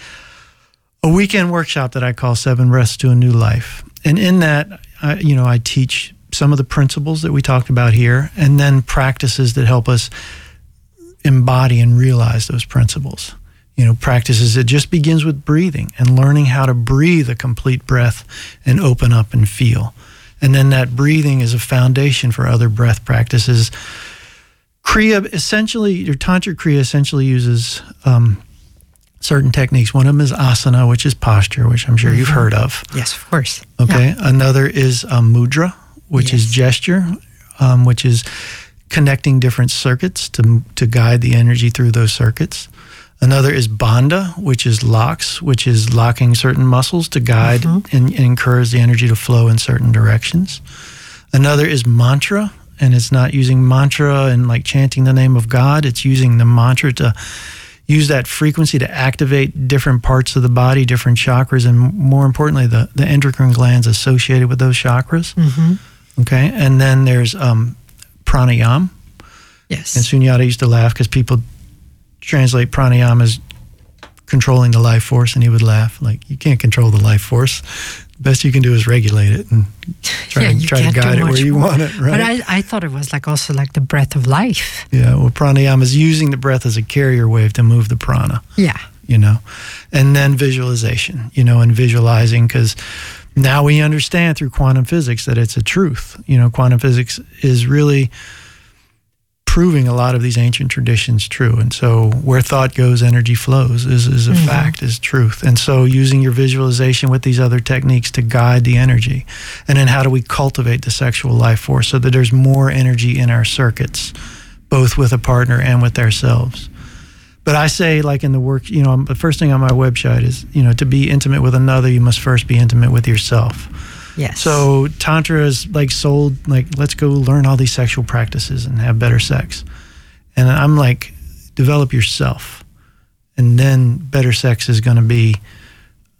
a weekend workshop that I call Seven Breaths to a New Life. And in that, I, you know, I teach some of the principles that we talked about here and then practices that help us embody and realize those principles. You know, practices it just begins with breathing and learning how to breathe a complete breath and open up and feel. And then that breathing is a foundation for other breath practices. Kriya essentially, your Tantra Kriya essentially uses um, certain techniques. One of them is asana, which is posture, which I'm sure mm-hmm. you've heard of. Yes, of course. Okay. Yeah. Another is um, mudra, which yes. is gesture, um, which is connecting different circuits to to guide the energy through those circuits. Another is bandha, which is locks, which is locking certain muscles to guide mm-hmm. and, and encourage the energy to flow in certain directions. Another is mantra, and it's not using mantra and like chanting the name of God. It's using the mantra to use that frequency to activate different parts of the body, different chakras, and more importantly, the, the endocrine glands associated with those chakras. Mm-hmm. Okay. And then there's um, pranayam. Yes. And Sunyata used to laugh because people translate pranayama as controlling the life force, and he would laugh like, "You can't control the life force. The best you can do is regulate it and [laughs] try, yeah, to, try to guide it where you more. want it." Right? But I, I thought it was like also like the breath of life. Yeah. Well, pranayama is using the breath as a carrier wave to move the prana. Yeah. You know, and then visualization. You know, and visualizing because now we understand through quantum physics that it's a truth. You know, quantum physics is really proving a lot of these ancient traditions true. And so, where thought goes, energy flows is, is a mm-hmm. fact, is truth. And so, using your visualization with these other techniques to guide the energy. And then, how do we cultivate the sexual life force so that there's more energy in our circuits, both with a partner and with ourselves? But I say, like in the work, you know, the first thing on my website is, you know, to be intimate with another, you must first be intimate with yourself. Yes. So tantra is like sold like let's go learn all these sexual practices and have better sex. And I'm like develop yourself. And then better sex is going to be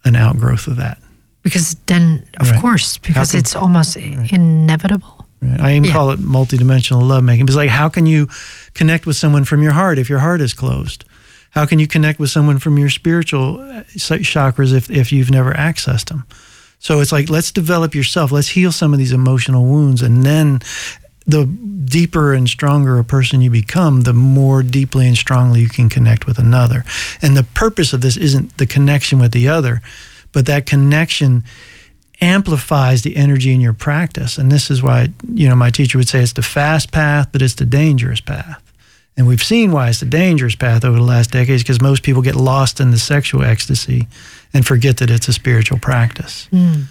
an outgrowth of that. Because then of right. course because can, it's almost right. inevitable. Right. I even yeah. call it multidimensional lovemaking. It's like how can you connect with someone from your heart if your heart is closed? How can you connect with someone from your spiritual uh, chakras if, if you've never accessed them? So it's like, let's develop yourself. Let's heal some of these emotional wounds. And then the deeper and stronger a person you become, the more deeply and strongly you can connect with another. And the purpose of this isn't the connection with the other, but that connection amplifies the energy in your practice. And this is why, you know, my teacher would say it's the fast path, but it's the dangerous path. And we've seen why it's a dangerous path over the last decades because most people get lost in the sexual ecstasy and forget that it's a spiritual practice. Mm.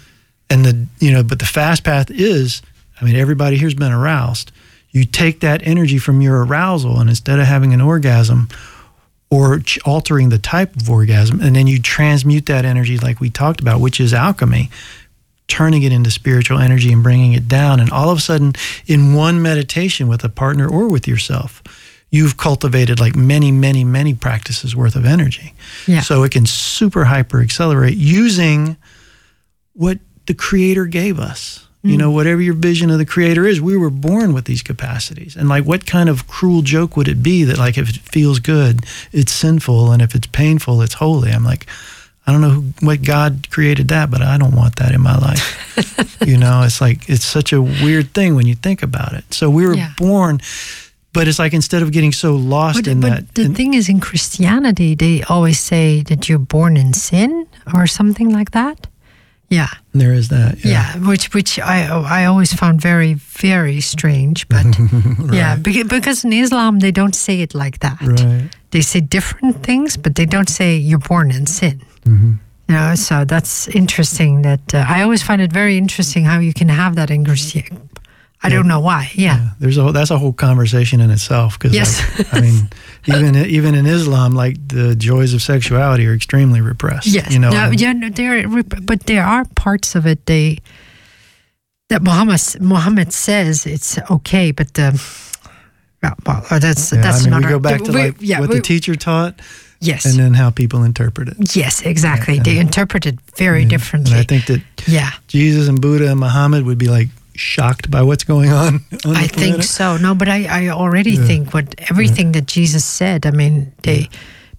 And the you know, but the fast path is, I mean, everybody here's been aroused. You take that energy from your arousal, and instead of having an orgasm or altering the type of orgasm, and then you transmute that energy, like we talked about, which is alchemy, turning it into spiritual energy and bringing it down. And all of a sudden, in one meditation with a partner or with yourself, you've cultivated like many, many, many practices worth of energy. Yeah. So it can super hyper accelerate using what the creator gave us. Mm. You know, whatever your vision of the creator is, we were born with these capacities. And like, what kind of cruel joke would it be that, like, if it feels good, it's sinful, and if it's painful, it's holy? I'm like, I don't know who, what God created that, but I don't want that in my life. [laughs] you know, it's like, it's such a weird thing when you think about it. So we were yeah. born but it's like instead of getting so lost but, in but that. The in, thing is, in Christianity, they always say that you're born in sin or something like that. Yeah, there is that. Yeah, yeah which which I I always found very very strange, but [laughs] right. yeah, because because in Islam they don't say it like that. Right. They say different things, but they don't say you're born in sin. Mm-hmm. You know, so that's interesting. That uh, I always find it very interesting how you can have that in Christianity I don't know why. Yeah. yeah. there's a that's a whole conversation in itself. Because yes, like, I mean, [laughs] even even in Islam, like the joys of sexuality are extremely repressed. Yes, you know. No, yeah, no, there, but there are parts of it they that Muhammad Muhammad says it's okay, but the well, well uh, that's yeah, that's I mean, not. We go back to we, like yeah, what we, the teacher taught. Yes. And then how people interpret it. Yes, exactly. Yeah, they interpret it very differently. And I think that yeah. Jesus and Buddha and Muhammad would be like shocked by what's going on? on I think so. No, but I, I already yeah. think what everything yeah. that Jesus said. I mean, they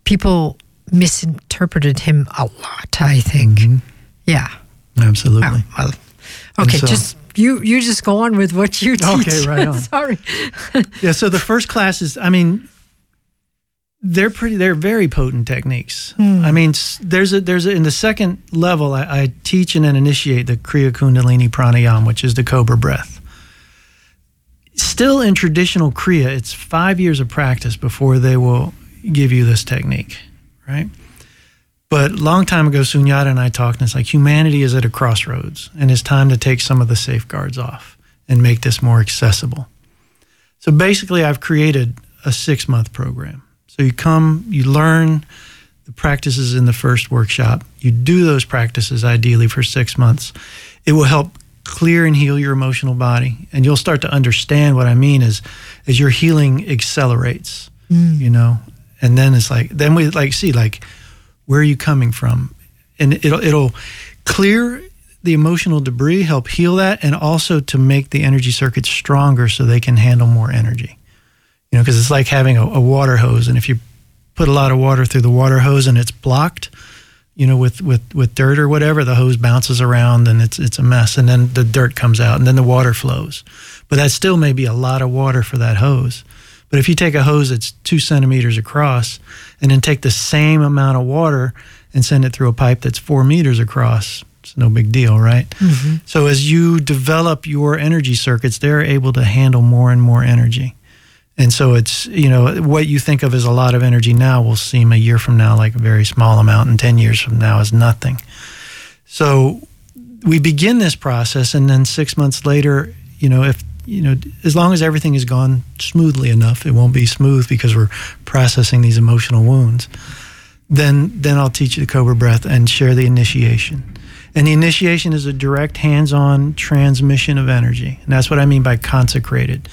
people misinterpreted him a lot. I think. Mm-hmm. Yeah. Absolutely. Oh, well, okay, so, just you you just go on with what you teach. Okay, right [laughs] on. Sorry. yeah. So the first class is, I mean, they're pretty. They're very potent techniques. Hmm. I mean, there's a there's a, in the second level. I, I teach and then initiate the Kriya Kundalini Pranayam, which is the Cobra breath. Still in traditional Kriya, it's five years of practice before they will give you this technique, right? But a long time ago, Sunyata and I talked, and it's like humanity is at a crossroads, and it's time to take some of the safeguards off and make this more accessible. So basically, I've created a six month program. So you come, you learn the practices in the first workshop, you do those practices ideally for six months. It will help clear and heal your emotional body, and you'll start to understand what I mean is as your healing accelerates. Mm. You know, and then it's like then we like see like where are you coming from? And it'll it'll clear the emotional debris, help heal that, and also to make the energy circuits stronger so they can handle more energy. You know, because it's like having a, a, water hose, and if you put a lot of water through the water hose and it's blocked, you know, with, with, with dirt or whatever, the hose bounces around and it's it's a mess, and then the dirt comes out, and then the water flows. But that still may be a lot of water for that hose. But if you take a hose that's two centimeters across and then take the same amount of water and send it through a pipe that's four meters across, it's no big deal, right? Mm-hmm. So as you develop your energy circuits, they're able to handle more and more energy. And so it's, you know, what you think of as a lot of energy now will seem a year from now like a very small amount, and 10 years from now is nothing. So we begin this process, and then six months later, you know, if you know, as long as everything has gone smoothly enough, it won't be smooth because we're processing these emotional wounds. Then, then I'll teach you the Cobra Breath and share the initiation. And the initiation is a direct hands-on transmission of energy, and that's what I mean by consecrated.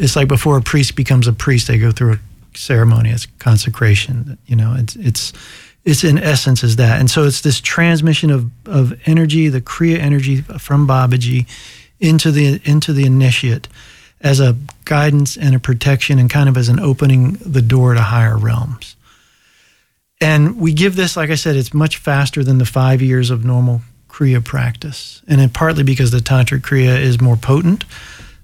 It's like before a priest becomes a priest, they go through a ceremony. It's consecration. You know, it's it's it's in essence is that, and so it's this transmission of of energy, the Kriya energy from Babaji into the into the initiate as a guidance and a protection and kind of as an opening the door to higher realms. And we give this, like I said, it's much faster than the five years of normal Kriya practice. And partly because the Tantric Kriya is more potent,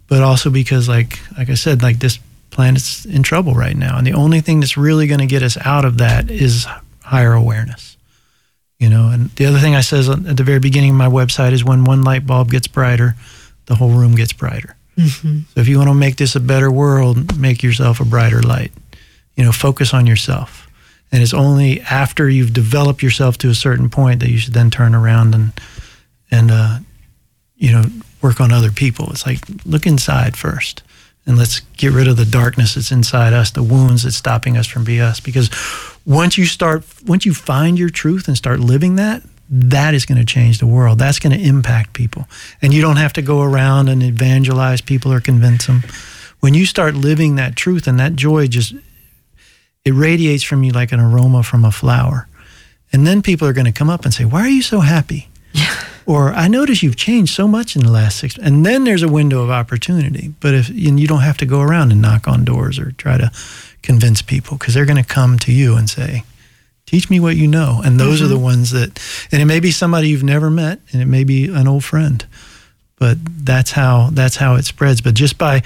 but also because like like I said, like this planet's in trouble right now. And the only thing that's really going to get us out of that is higher awareness. You know, and the other thing I says at the very beginning of my website is when one light bulb gets brighter, the whole room gets brighter. Mm-hmm. So if you want to make this a better world, make yourself a brighter light. You know, focus on yourself. And it's only after you've developed yourself to a certain point that you should then turn around and and uh, you know work on other people. It's like look inside first, and let's get rid of the darkness that's inside us, the wounds that's stopping us from being us. Because once you start, once you find your truth and start living that, that is going to change the world. That's going to impact people. And you don't have to go around and evangelize people or convince them. When you start living that truth and that joy just it radiates from you like an aroma from a flower. And then people are going to come up and say, "Why are you so happy?" Or "I notice you've changed so much in the last 6 And then there's a window of opportunity. But if and you don't have to go around and knock on doors or try to convince people because they're going to come to you and say, teach me what you know and those mm-hmm. are the mm-hmm. ones that and it may be somebody you've never met and it may be an old friend but that's how that's how it spreads but just by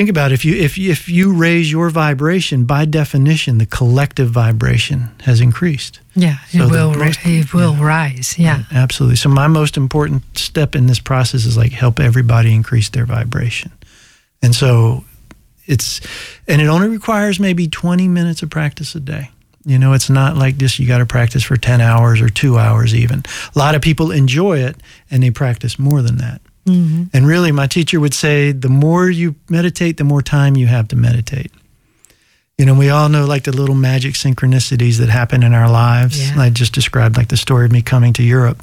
think about it, if you if if you raise your vibration by definition the collective vibration has increased. Yeah so it will most, it will yeah, rise yeah. Right, absolutely. So my most important step in this process is like help everybody increase their vibration. And so it's and it only requires maybe 20 minutes of practice a day. You know, it's not like this, you got to practice for 10 hours or two hours even. A lot of people enjoy it and they practice more than that. Mm-hmm. And really, my teacher would say the more you meditate, the more time you have to meditate. You know, we all know like the little magic synchronicities that happen in our lives. Yeah. I just described like the story of me coming to Europe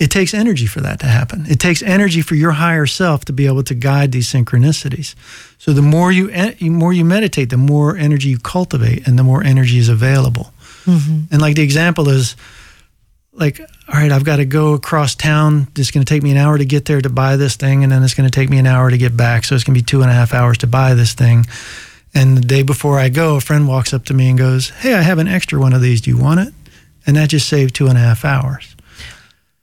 it takes energy for that to happen. It takes energy for your higher self to be able to guide these synchronicities. So the more you the more you meditate, the more energy you cultivate, and the more energy is available. Mm-hmm. And like the example is, like, all right, I've got to go across town. It's going to take me an hour to get there to buy this thing, and then it's going to take me an hour to get back. So it's going to be two and a half hours to buy this thing. And the day before I go, a friend walks up to me and goes, Hey, I have an extra one of these. Do you want it? And that just saved two and a half hours.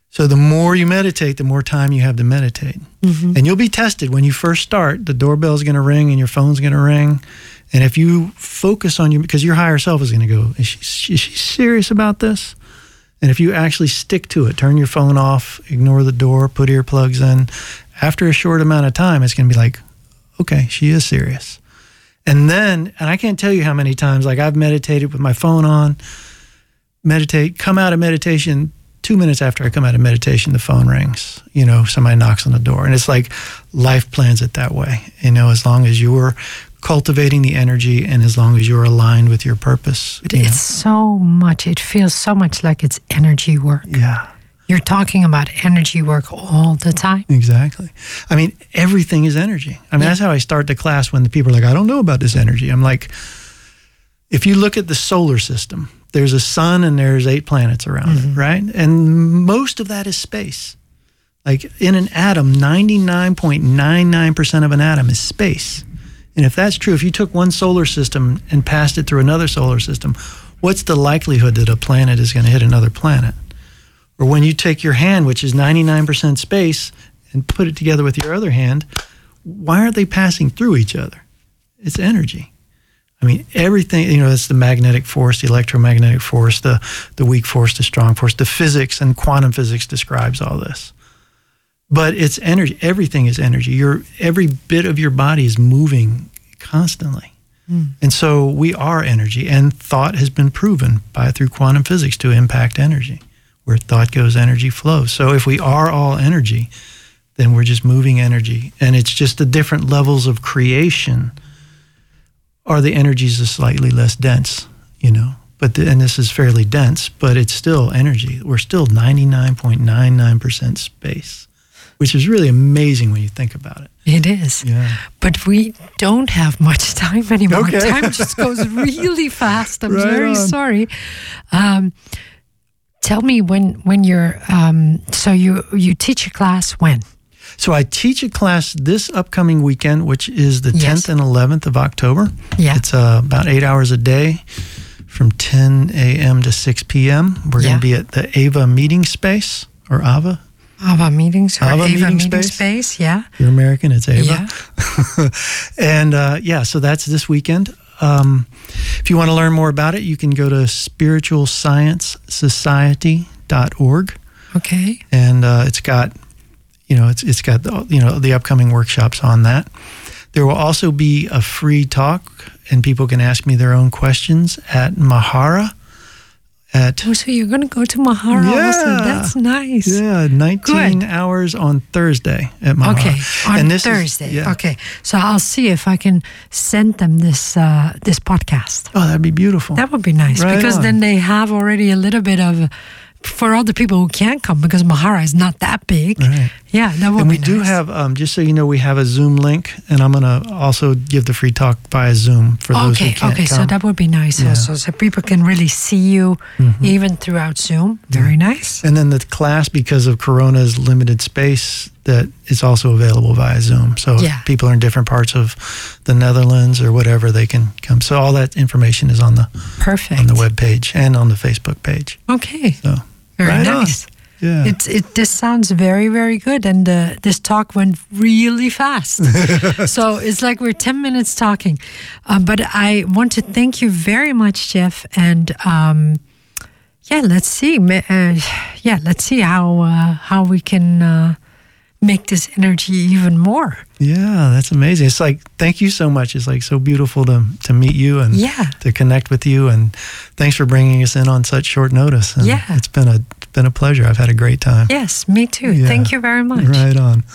So the more you meditate, the more time you have to meditate. Mm-hmm. And you'll be tested when you first start. The doorbell's going to ring and your phone's going to ring. And if you focus on you, because your higher self is going to go, is she, is she serious about this? And if you actually stick to it, turn your phone off, ignore the door, put earplugs in, after a short amount of time, it's going to be like, okay, she is serious. And then, and I can't tell you how many times, like I've meditated with my phone on, meditate, come out of meditation. Two minutes after I come out of meditation, the phone rings. You know, somebody knocks on the door. And it's like life plans it that way. You know, as long as you're cultivating the energy and as long as you're aligned with your purpose. You know. it's so much, it feels so much like it's energy work. Yeah. You're talking about energy work all the time. Exactly. I mean, everything is energy. I mean, Yeah. that's how I start the class when the people are like, I don't know about this energy. I'm like, if you look at the solar system, there's a sun and there's eight planets around it, mm-hmm. right? And most of that is space. Like in an atom, 99.99% of an atom is space. And if that's true, if you took one solar system and passed it through another solar system, what's the likelihood that a planet is going to hit another planet? Or when you take your hand, which is 99% space, and put it together with your other hand, why aren't they passing through each other? It's energy. I mean, everything, you know, it's the magnetic force, the electromagnetic force, the, the weak force, the strong force. The physics and quantum physics describes all this. But it's energy. Everything is energy. Your, every bit of your body is moving constantly. Hmm. And so we are energy, and thought has been proven by through quantum physics to impact energy. Where thought goes, energy flows. So if we are all energy, then we're just moving energy, and it's just the different levels of creation. Are the energies are slightly less dense, you know? But the, and this is fairly dense, but it's still energy. We're still ninety nine point nine nine percent space, which is really amazing when you think about it. It is. Yeah. But we don't have much time anymore. Okay. Time just goes [laughs] really fast. I'm Right very on. sorry. Um, tell me when when you're um, so you you teach a class when? So I teach a class this upcoming weekend, which is the Yes. 10th and 11th of October. Yeah. It's uh, about eight hours a day from 10 a.m. to 6 p.m. We're Yeah. going to be at the Ava Meeting Space or Ava. Ava meetings or Ava meeting meeting, space? space. Yeah. You're American, it's Ava. Yeah. [laughs] and uh, yeah, so that's this weekend. Um, if you want to learn more about it, you can go to spiritualsciencesociety.org. Okay. and uh, it's got you know it's it's got the, you know the upcoming workshops on that. There will also be a free talk, and people can ask me their own questions at Mahara. At Oh, so you're going to go to Mahara also. Yeah. That's nice. yeah, nineteen Good. hours on Thursday at Mahara. Okay, on this is- Thursday. yeah. Okay, so I'll see if I can send them this uh, this podcast. Oh, that'd be beautiful. That would be nice Right because on. then they have already a little bit of for all the people who can't come because Mahara is not that big. Right. Yeah, that would and we do have, um, just so you know, we have a Zoom link, and I'm going to also give the free talk via Zoom for those Okay, who can't okay, so that would be nice Yeah. Mm-hmm. also, so people can really see you even throughout Zoom. Very nice. And then the class, because of Corona's limited space, that is also available via Zoom. So Yeah. if people are in different parts of the Netherlands or whatever, they can come. So all that information is on the Perfect. on the web page and on the Facebook page. Okay, So very right on. Yeah. It's it. This sounds very very good, and uh, this talk went really fast. [laughs] so it's like we're ten minutes talking, um, but I want to thank you very much, Jeff, and um, yeah, let's see. Uh, yeah, let's see how uh, how we can uh, make this energy even more. yeah, that's amazing. It's like thank you so much. It's like so beautiful to to meet you and Yeah. to connect with you. And thanks for bringing us in on such short notice. And Yeah. it's been a it's been a pleasure. I've had a great time. Yes, me too. Yeah. Thank you very much. Right on.